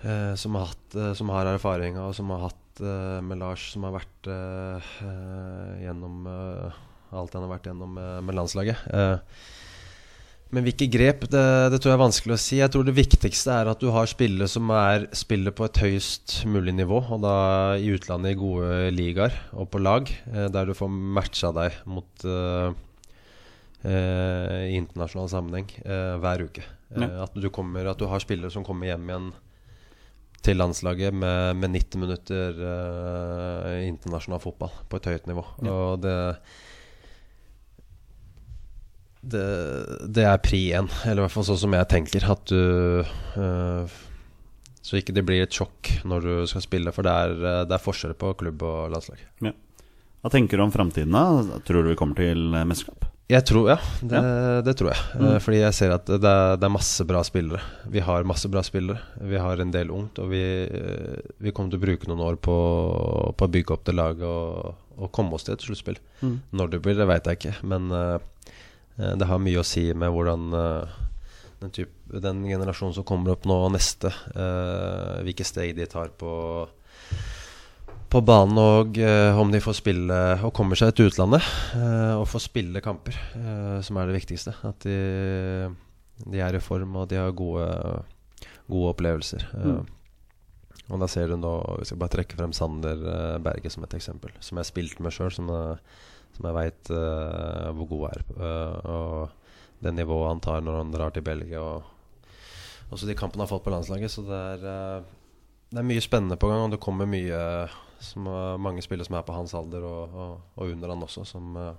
Speaker 3: eh, som, har hatt, eh, som har erfaring og som har hatt eh, med Lars, som har vært eh, eh, gjennom eh, alt han har vært gjennom med landslaget. Men hvilke grep, det, det tror jeg er vanskelig å si. Jeg tror det viktigste er at du har spillere som er, spiller på et høyest mulig nivå. Og da i utlandet i gode ligaer og på lag, eh, der du får matcha deg mot eh, eh, i internasjonal sammenheng eh, hver uke. At, du kommer, at du har spillere som kommer hjem igjen til landslaget med, med 90 minutter internasjonal fotball på et høyt nivå. Og det det, det er pri én, eller i hvert fall sånn som jeg tenker. At du øh, Så ikke det blir et sjokk når du skal spille, for det er, øh, det er forskjell på klubb og landslag.
Speaker 1: Hva tenker du om framtiden? da? Tror du vi kommer til eh, mesterskap?
Speaker 3: Jeg tror, ja, det, det tror jeg. Mm. Fordi jeg ser at det er, det er masse bra spillere. Vi har masse bra spillere. Vi har en del ungt, og vi, eh, vi kommer til å bruke noen år på, på å bygge opp det laget og, og komme oss til et sluttspill.
Speaker 1: Mm.
Speaker 3: Når det blir, det vet jeg ikke, men eh, eh, det har mye å si med hvordan eh, den, type, den generasjonen som kommer opp nå, og neste, eh, hvilke steg de tar på på banen, og eh, om de får spille og kommer seg til utlandet eh, og får spille kamper, eh, som er det viktigste. At de, de er i form og de har gode, gode opplevelser. Eh, Og da ser du nå Hvis jeg bare trekker frem Sander eh, Berge som et eksempel, som jeg har spilt med sjøl, som, eh, som jeg veit hvor god er. Uh, og det nivået han tar når han drar til Belgia, og også de kampene han har fått på landslaget. Så det er, uh, det er mye spennende på gang, og det kommer mye som, mange spillere som er på hans alder, og, og, og under han også, som eh,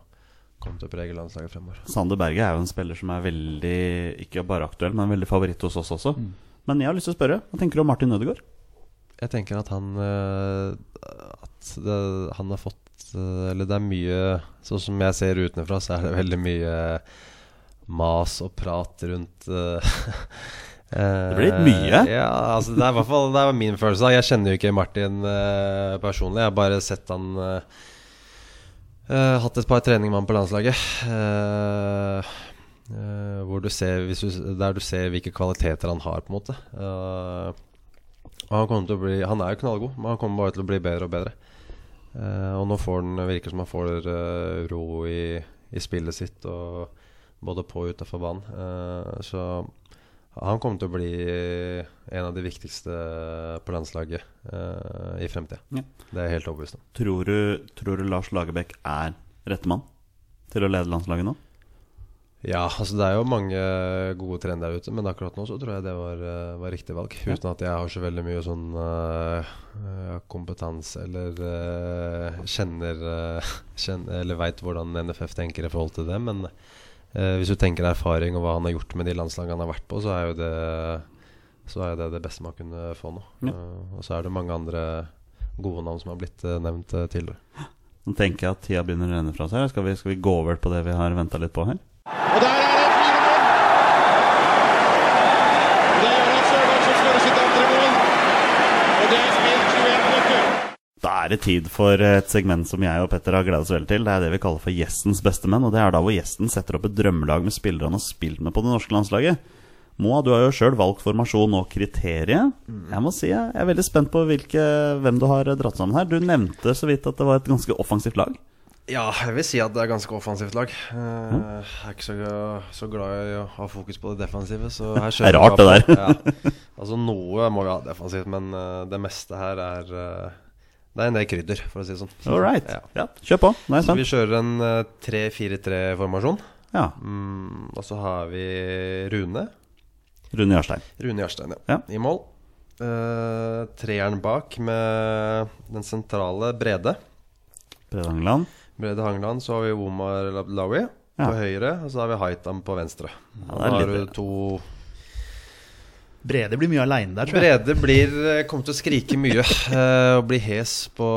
Speaker 3: kommer til å prege landslaget fremover.
Speaker 1: Sander Berge er jo en spiller som er veldig Ikke bare aktuell, men veldig favoritt hos oss også. Men jeg har lyst til å spørre, hva tenker du om Martin Ødegaard?
Speaker 3: Jeg tenker at han eh, At det, han har fått eh, Eller det er mye Sånn som jeg ser utenfra, så er det veldig mye mas og prat rundt eh,
Speaker 1: Det blir litt mye?
Speaker 3: Ja, altså det er i hvert fall Det er min følelse. Jeg kjenner jo ikke Martin eh, personlig. Jeg har bare sett han eh, eh, Hatt et par treninger med han på landslaget. Eh, eh, hvor du ser, du, der du ser hvilke kvaliteter han har, på en måte. Eh, han, bli, han er jo knallgod, men han kommer bare til å bli bedre og bedre. Eh, og nå får han virker som han får eh, ro i, i spillet sitt, og både på og utafor banen. Eh, så han kommer til å bli en av de viktigste på landslaget uh, i fremtida.
Speaker 1: Ja.
Speaker 3: Det er jeg helt overbevist om.
Speaker 1: Tror du, tror du Lars Lagerbäck er rette mann til å lede landslaget nå?
Speaker 3: Ja, altså det er jo mange gode trender der ute, men akkurat nå så tror jeg det var, eh, var riktig valg. Uten at jeg har så veldig mye sånn eh, kompetanse eller uh, kjenner, uh, kjenner Eller veit hvordan NFF tenker i forhold til det. Men hvis du tenker erfaring og hva han har gjort med de landslagene han har vært på, så er jo det Så er det det beste man kunne få nå.
Speaker 1: Ja.
Speaker 3: Og så er det mange andre gode navn som har blitt nevnt tidligere.
Speaker 1: Nå tenker jeg at tida begynner å renne fra seg. Skal vi, skal vi gå over på det vi har venta litt på her?
Speaker 4: Og der er det fire mål! Det er Sørgaard som skårer sitt andre mål. Og det er spilt 21 minutter.
Speaker 1: Da er det tid for et segment som jeg og Petter har gledet oss veldig til. Det er det vi kaller for Gjestens bestemenn. Og det er da hvor gjesten setter opp et drømmelag med spillere han har spilt med på det norske landslaget. Moa, du har jo sjøl valgt formasjon og kriteriet. Jeg må si jeg er veldig spent på hvilke, hvem du har dratt sammen her. Du nevnte så vidt at det var et ganske offensivt lag.
Speaker 3: Ja, jeg vil si at det er ganske offensivt lag. Eh, Jeg er ikke så, så glad i å ha fokus på det defensive. Så her
Speaker 1: Det er rart, det
Speaker 3: der. Ja. Altså Noe må vi ha defensivt, men eh, det meste her er eh, Det er en del krydder, for å si det sånn.
Speaker 1: All right.
Speaker 3: Ja.
Speaker 1: Ja, kjør på. Nå er
Speaker 3: Så vi kjører en eh, 3-4-3-formasjon.
Speaker 1: Ja.
Speaker 3: Mm, og så har vi Rune.
Speaker 1: Rune Jarstein.
Speaker 3: Rune Jarstein, ja. I mål. Uh, treeren bak med den sentrale Brede.
Speaker 1: Brede Hangeland.
Speaker 3: Brede Hangeland, så har vi Omar Lablawi
Speaker 1: Ja.
Speaker 3: på høyre, og så har vi Haitam på venstre.
Speaker 1: Ja,
Speaker 3: da har du to
Speaker 2: Brede blir mye aleine der, tror jeg.
Speaker 3: Brede blir, eh, kommer til å skrike mye eh, og bli hes på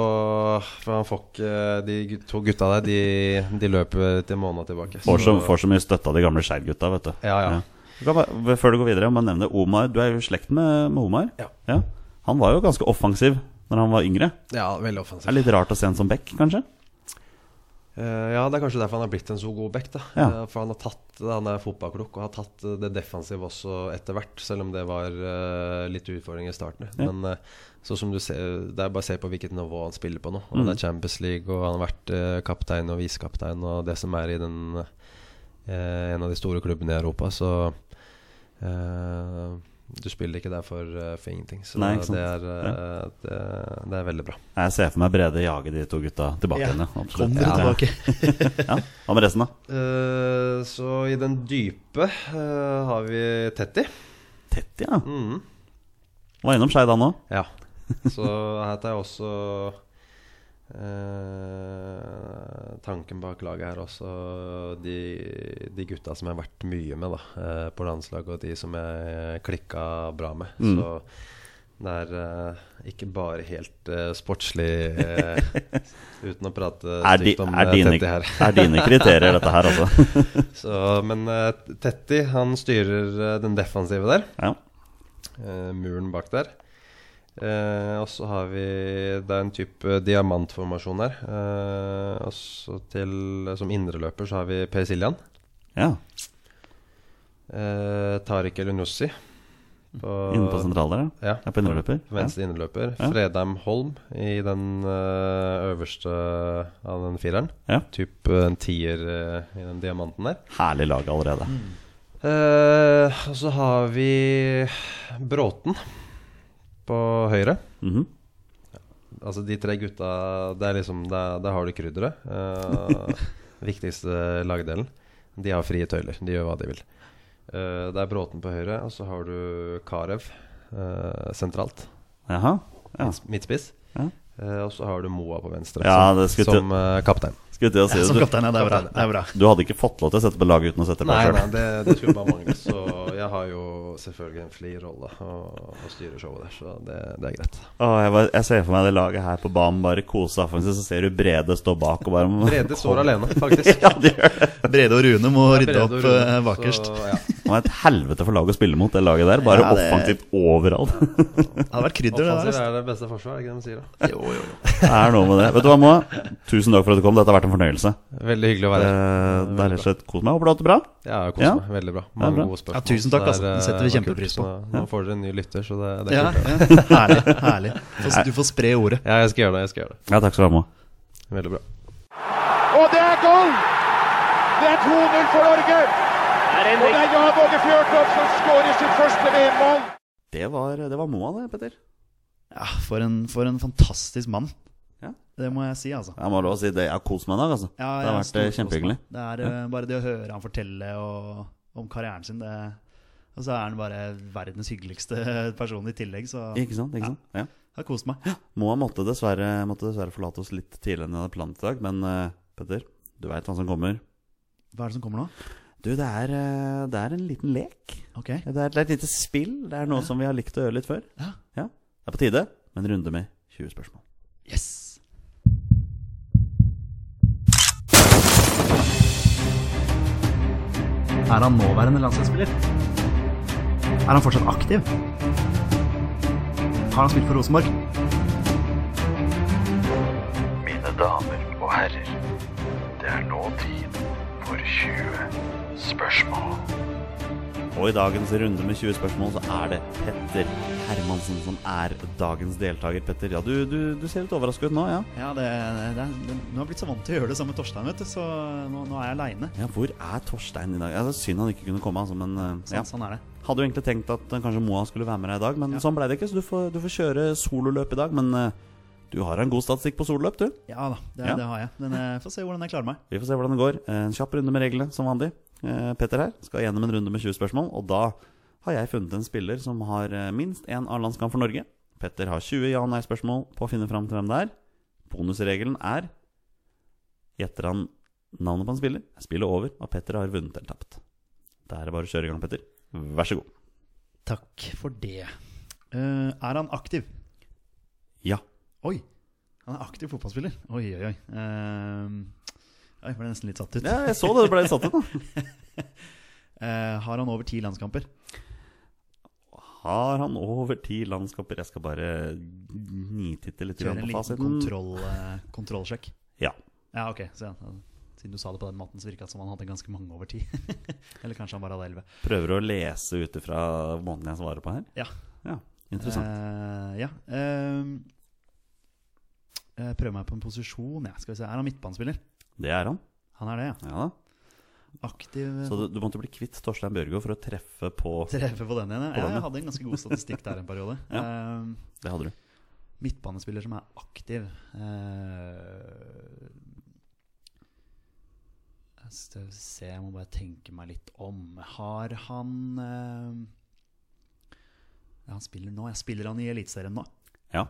Speaker 3: For han får ikke De to gutta der, de, de løper til måneden tilbake.
Speaker 1: Får så, får så mye støtte av de gamle Skeid-gutta, vet du.
Speaker 3: Ja, ja.
Speaker 1: ja. bare, før du går videre, jeg må nevne Omar. Du er jo i slekt med, med Omar.
Speaker 3: Ja.
Speaker 1: Han var jo ganske offensiv når han var yngre.
Speaker 3: ja, veldig
Speaker 1: Det er litt rart å se en som Beck, kanskje?
Speaker 3: Eh, ja, det er kanskje derfor han har blitt en så god back. da
Speaker 1: Ja.
Speaker 3: Eh, For han har tatt Han er fotballklok og har tatt eh, det defensive også etter hvert, selv om det var litt utfordringer i starten.
Speaker 1: Ja.
Speaker 3: Men så som du ser, det er bare å se på hvilket nivå han spiller på nå.
Speaker 1: Mm.
Speaker 3: Det er Champions League, og han har vært kaptein og visekaptein og det som er i den en av de store klubbene i Europa. Så du spiller ikke der for, eh, for ingenting. Så
Speaker 1: Nei,
Speaker 3: det, er, ja. det, det er veldig bra.
Speaker 1: Jeg ser for meg Brede jage de to gutta tilbake
Speaker 2: Ja,
Speaker 1: igjen. Ja, absolutt.
Speaker 2: Kom dere tilbake.
Speaker 1: Ja. Hva med resten, da?
Speaker 3: Uh, så i den dype uh, har vi Tetti.
Speaker 1: Tetti, ja.
Speaker 3: Mm.
Speaker 1: Var innom Skeid, da nå.
Speaker 3: Ja. Så her tar jeg også eh, tanken bak laget her også. De, de gutta som jeg har vært mye med da, eh, på landslaget, og de som jeg klikka bra med.
Speaker 1: Mm.
Speaker 3: Så det er eh, ikke bare helt eh, sportslig eh, uten å prate stygt om
Speaker 1: er, dine,
Speaker 3: Tetti her.
Speaker 1: er dine kriterier, dette her, altså?
Speaker 3: Så, men Tetti han styrer den defensive der.
Speaker 1: Ja.
Speaker 3: Muren bak der. Eh, og så har vi Det er en type diamantformasjon her. Eh, og så til Som indreløper så har vi Per Siljan.
Speaker 1: ja.
Speaker 3: Eh, Tariq Elunussi.
Speaker 1: Inne på sentraler, ja.
Speaker 3: Ja,
Speaker 1: Ja, på indreløper. Ja.
Speaker 3: Venstre indreløper.
Speaker 1: Ja.
Speaker 3: Fredheim Holm i den eh, øverste av den fireren.
Speaker 1: Ja.
Speaker 3: Typ eh, en tier eh, i den diamanten der.
Speaker 1: Herlig lag allerede.
Speaker 3: Eh, og så har vi Bråten på høyre.
Speaker 1: Mhm.
Speaker 3: Altså de tre gutta Det er liksom Der, der har du krydderet. Uh, viktigste lagdelen. De har frie tøyler. De gjør hva de vil. Uh, det er Bråten på høyre, og så har du Karev uh, sentralt.
Speaker 1: Jaha. Ja.
Speaker 3: Midtspiss.
Speaker 1: Ja.
Speaker 3: Og så har du Moa på venstre som, som kaptein.
Speaker 1: Skulle til å si
Speaker 2: Ja,
Speaker 1: det.
Speaker 2: som kaptein, ja. Det er bra. Det er bra.
Speaker 1: du hadde ikke fått lov til å sette på laget uten å sette på
Speaker 3: Nei,
Speaker 1: sjøl.
Speaker 3: nei, det, det skulle bare mangle. Så jeg har jo selvfølgelig en fri rolle å, å styre showet der, så det, det er greit.
Speaker 1: Jeg, bare- jeg ser for meg det laget her på banen bare kose offensivt, så ser du Brede stå bak og bare
Speaker 3: Brede står alene, faktisk.
Speaker 1: Ja, de gjør det.
Speaker 2: Brede og Rune må rydde opp
Speaker 3: Rune,
Speaker 2: eh, bakerst.
Speaker 3: Så, ja.
Speaker 1: Det var et helvete for laget å spille mot, det laget der. Bare
Speaker 2: Ja, det-
Speaker 1: offensivt overalt.
Speaker 2: Det hadde vært krydder, det der.
Speaker 3: Offensiv
Speaker 2: altså.
Speaker 3: er det beste forsvar, er det ikke det de sier? da?
Speaker 2: Jo, jo, jo.
Speaker 1: Det er noe med det. Vet du hva, Moa? Tusen takk for at du kom. Dette har vært en fornøyelse.
Speaker 3: Veldig hyggelig å være her.
Speaker 1: Eh, Det er rett og slett kos meg. Håper du har hatt det bra.
Speaker 3: Ja, jeg koser
Speaker 1: Ja.
Speaker 3: meg. Veldig bra. Mange
Speaker 1: bra.
Speaker 3: gode spørsmål.
Speaker 2: Ja, tusen takk, altså. Det setter vi
Speaker 3: eh,
Speaker 2: kjempepris på.
Speaker 3: Nå, nå får dere en ny lytter, så det, det er
Speaker 2: Ja,
Speaker 3: kult.
Speaker 2: ja. Herlig. herlig Du får spre ordet.
Speaker 3: Ja, jeg skal gjøre det. jeg skal gjøre det
Speaker 1: Ja, takk skal du ha, Moa.
Speaker 3: Veldig bra.
Speaker 4: Og det er goal! Det er 2-0 for Norge! Og det er Jan Åge Fjørtoft som skårer sitt første VM-mål!
Speaker 1: Det var, det var Moa, det, Petter.
Speaker 2: Ja, for en, for en fantastisk mann.
Speaker 1: Ja.
Speaker 2: Det må jeg si, altså.
Speaker 1: Jeg må lov si det. Jeg har kost meg i dag, altså.
Speaker 2: Ja,
Speaker 1: det har vært eh, kjempehyggelig.
Speaker 2: Det er eh, bare det å høre han fortelle og, om karrieren sin. Det, og så er han bare verdens hyggeligste person i tillegg, så
Speaker 1: Ikke sant? ikke sant? Ja.
Speaker 2: jeg har kost meg.
Speaker 1: Moa måtte dessverre, måtte dessverre forlate oss litt tidligere enn jeg hadde planlagt i dag. Men uh, Petter, du veit hva som kommer.
Speaker 2: Hva er det som kommer nå?
Speaker 1: Du, det er, det er en liten lek.
Speaker 2: Ok.
Speaker 1: Det er, det er et lite spill. Det er noe som vi har likt å gjøre litt før.
Speaker 2: Ja.
Speaker 1: Ja. Det er på tide med en runde med 20 spørsmål.
Speaker 2: Yes. Er han nåværende landslagsspiller? Er han fortsatt aktiv? Har han spilt for Rosenborg?
Speaker 5: Mine damer og herrer, det er nå tid for 20 spørsmål.
Speaker 1: Og i dagens runde med 20 spørsmål så er det Petter Hermansen som er dagens deltaker. Petter, ja, du, du, du ser litt overrasket ut nå, ja?
Speaker 2: Ja, det, det, det, Nå har jeg blitt så vant til å gjøre det sammen med Torstein, vet du, så nå, nå er jeg aleine.
Speaker 1: Ja, Hvor er Torstein i dag? Ja, det er Synd han ikke kunne komme, altså, men ja.
Speaker 2: Sånn,
Speaker 1: ja.
Speaker 2: sånn er det.
Speaker 1: Hadde jo egentlig tenkt at eh, kanskje Moa skulle være med deg i dag, men
Speaker 2: Ja.
Speaker 1: sånn ble det ikke. Så du får, du får kjøre sololøp i dag. Men eh, du har en god statistikk på sololøp, du.
Speaker 2: Ja da, det,
Speaker 1: Ja.
Speaker 2: det har jeg. Men jeg får se hvordan jeg klarer meg.
Speaker 1: Vi får se hvordan det går. Eh, En kjapp runde med reglene, som vanlig. Eh, Petter her skal gjennom en runde med 20 spørsmål, og da har jeg funnet en spiller som har eh, minst én A-landskamp for Norge. Petter har 20 ja- og nei-spørsmål på å finne fram til hvem det er. Bonusregelen er Gjetter han navnet på en spiller, er spillet over, og Petter har vunnet eller tapt. Da er det bare å kjøre i gang, Petter. Vær så god.
Speaker 2: Takk for det. Uh, er han aktiv?
Speaker 1: Ja.
Speaker 2: Oi! Han er aktiv fotballspiller. Oi, oi, oi. Uh, jeg ble nesten litt satt ut.
Speaker 1: ja, jeg så det. Det ble satt ut.
Speaker 2: Eh, har han over ti landskamper?
Speaker 1: Har han over ti landskamper? Jeg skal bare nititte litt
Speaker 2: Kjøre en
Speaker 1: på
Speaker 2: liten kontroll, eh, kontrollsjekk.
Speaker 1: Ja.
Speaker 2: Ja, ok. Så, ja, siden du sa det på den måten, så virka det som han hadde ganske mange over ti. Eller kanskje han bare hadde elleve.
Speaker 1: Prøver å lese ut ifra måten jeg svarer på her.
Speaker 2: Ja.
Speaker 1: Ja, Interessant.
Speaker 2: Uh, ja. Uh, prøver meg på en posisjon. Ja. Skal vi se. Er han midtbanespiller?
Speaker 1: Det er han.
Speaker 2: Han er det, ja. Aktiv
Speaker 1: Så du, du måtte bli kvitt Torstein Bjørgo for å treffe på
Speaker 2: Treffe på den igjen. Ja, jeg hadde en ganske god statistikk der en periode.
Speaker 1: Ja.
Speaker 2: uh,
Speaker 1: Det hadde du.
Speaker 2: midtbanespiller som er aktiv eh, Skal vi se, jeg må bare tenke meg litt om. Har han uh, ja, Han spiller nå. Jeg spiller han i Eliteserien nå?
Speaker 1: Ja.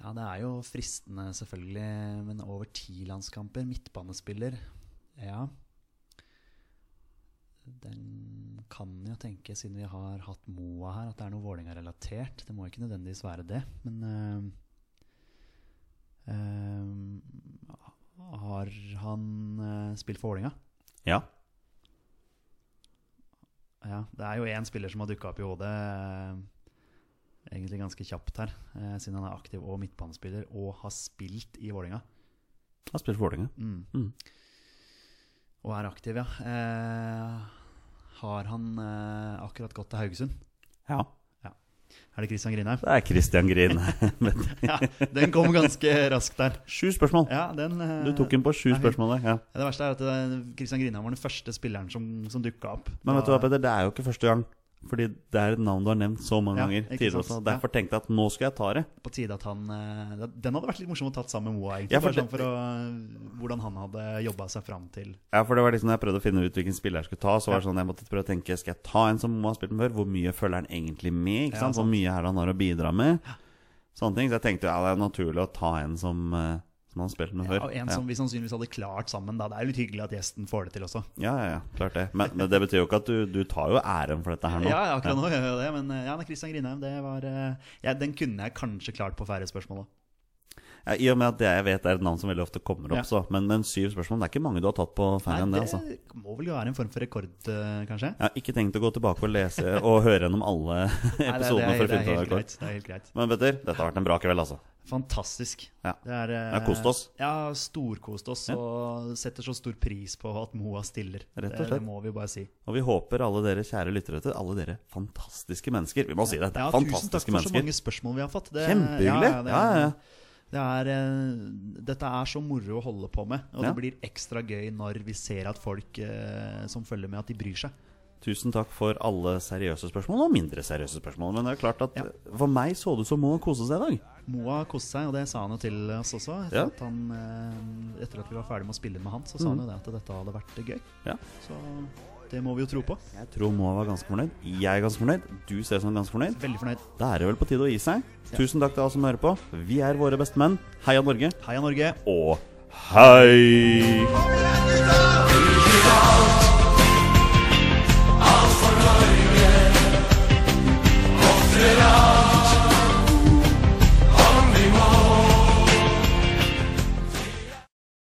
Speaker 2: Ja. Det er jo fristende, selvfølgelig, men over ti landskamper. Midtbanespiller. Ja. Den kan jo tenke, siden vi har hatt Moa her, at det er noe Vålerenga-relatert. Det må ikke nødvendigvis være det, men uh, uh, Har han uh, spilt for Vålerenga?
Speaker 1: Ja.
Speaker 2: Ja, det er jo én spiller som har dukka opp i hodet eh, egentlig ganske kjapt her, eh, siden han er aktiv og midtbanespiller og har spilt i Vålerenga.
Speaker 1: Har spilt Vålerenga.
Speaker 2: Mm.
Speaker 1: Mm.
Speaker 2: Og er aktiv, ja. Eh, har han eh, akkurat gått til Haugesund?
Speaker 1: Ja.
Speaker 2: Er det Christian Grine?
Speaker 1: Det er Christian Grin.
Speaker 2: ja, den kom ganske raskt der.
Speaker 1: Sju spørsmål.
Speaker 2: Ja, den, eh,
Speaker 1: Du tok den på sju spørsmål der. Ja.
Speaker 2: Det verste er at eh, Christian Grine var den første spilleren som, som dukka opp.
Speaker 1: Men vet du hva, Peter? Det er jo ikke første gang. Fordi det er et navn du har nevnt så mange
Speaker 2: Ja,
Speaker 1: ganger tidligere også. Derfor tenkte jeg at nå skal jeg ta det.
Speaker 2: På tide at han eh, Den hadde vært litt morsom å tatt sammen med Moa, egentlig.
Speaker 1: Ja, for
Speaker 2: sånn for å, hvordan han hadde jobba seg fram til
Speaker 1: Ja, for det var liksom når jeg prøvde å finne ut hvilken spiller jeg skulle ta, så var det sånn jeg måtte prøve å tenke Skal jeg ta en som Moa har spilt med før? Hvor mye følger han egentlig med? Ikke
Speaker 2: Ja,
Speaker 1: sant? Hvor mye er det han har å bidra med? Sånne ting. Så jeg tenkte ja, det er naturlig å ta en som, eh, som han har spilt med
Speaker 2: ja,
Speaker 1: før.
Speaker 2: og En som vi sannsynligvis hadde klart sammen. Da. Det er litt hyggelig at gjesten får det til også.
Speaker 1: Ja, ja, ja, klart det. Men, men det betyr jo ikke at du, du tar jo æren for dette her nå.
Speaker 2: Ja, ja, akkurat nå gjør jeg det. Men eh, ja, Christian Grindheim, det var eh, ja, den kunne jeg kanskje klart på færre spørsmål. Da.
Speaker 1: Ja, I og med at det jeg vet er et navn som veldig ofte kommer opp,
Speaker 2: Ja.
Speaker 1: så. Men, men syv spørsmål, det er ikke mange du har tatt på ferie enn det, altså.
Speaker 2: det må vel jo være en form for rekord, eh, kanskje?
Speaker 1: Jeg har ikke tenkt å gå tilbake og lese og høre gjennom alle episodene for å finne ut av
Speaker 2: helt
Speaker 1: det
Speaker 2: det er helt greit.
Speaker 1: Men Petter, dette har vært en bra kveld, altså.
Speaker 2: Fantastisk.
Speaker 1: Ja.
Speaker 2: Det er,
Speaker 1: har kost oss.
Speaker 2: Ja, storkost oss.
Speaker 1: Ja.
Speaker 2: Og setter så stor pris på at Moa stiller.
Speaker 1: Rett og slett.
Speaker 2: det må vi bare si.
Speaker 1: Og vi håper alle dere kjære lyttere til alle dere fantastiske mennesker. Vi må si det. det
Speaker 2: Ja, tusen takk
Speaker 1: for
Speaker 2: for så mange spørsmål vi har fått. Det,
Speaker 1: Kjempehyggelig. Ja, ja, ja.
Speaker 2: Det er, eh, dette er så moro å holde på med. Og
Speaker 1: Ja.
Speaker 2: det blir ekstra gøy når vi ser at folk eh, som følger med, at de bryr seg.
Speaker 1: Tusen takk for alle seriøse spørsmål og mindre seriøse spørsmål. Men det er klart at
Speaker 2: Ja.
Speaker 1: for meg så det ut som Moa koste seg i dag.
Speaker 2: Moa koste seg, og det sa han jo til oss også. Etter,
Speaker 1: Ja.
Speaker 2: at, han, eh, etter at vi var ferdig med å spille med han, så sa han jo det at dette hadde vært gøy.
Speaker 1: Ja.
Speaker 2: Så det må vi jo tro på.
Speaker 1: Jeg tror Moa var ganske fornøyd. Jeg er ganske fornøyd. Du ser ut som ganske fornøyd.
Speaker 2: Veldig fornøyd.
Speaker 1: Da er det vel på tide å gi seg. Tusen takk til alle som hører på. Vi er våre beste menn. Heia Norge.
Speaker 2: Heia Norge!
Speaker 1: Og hei!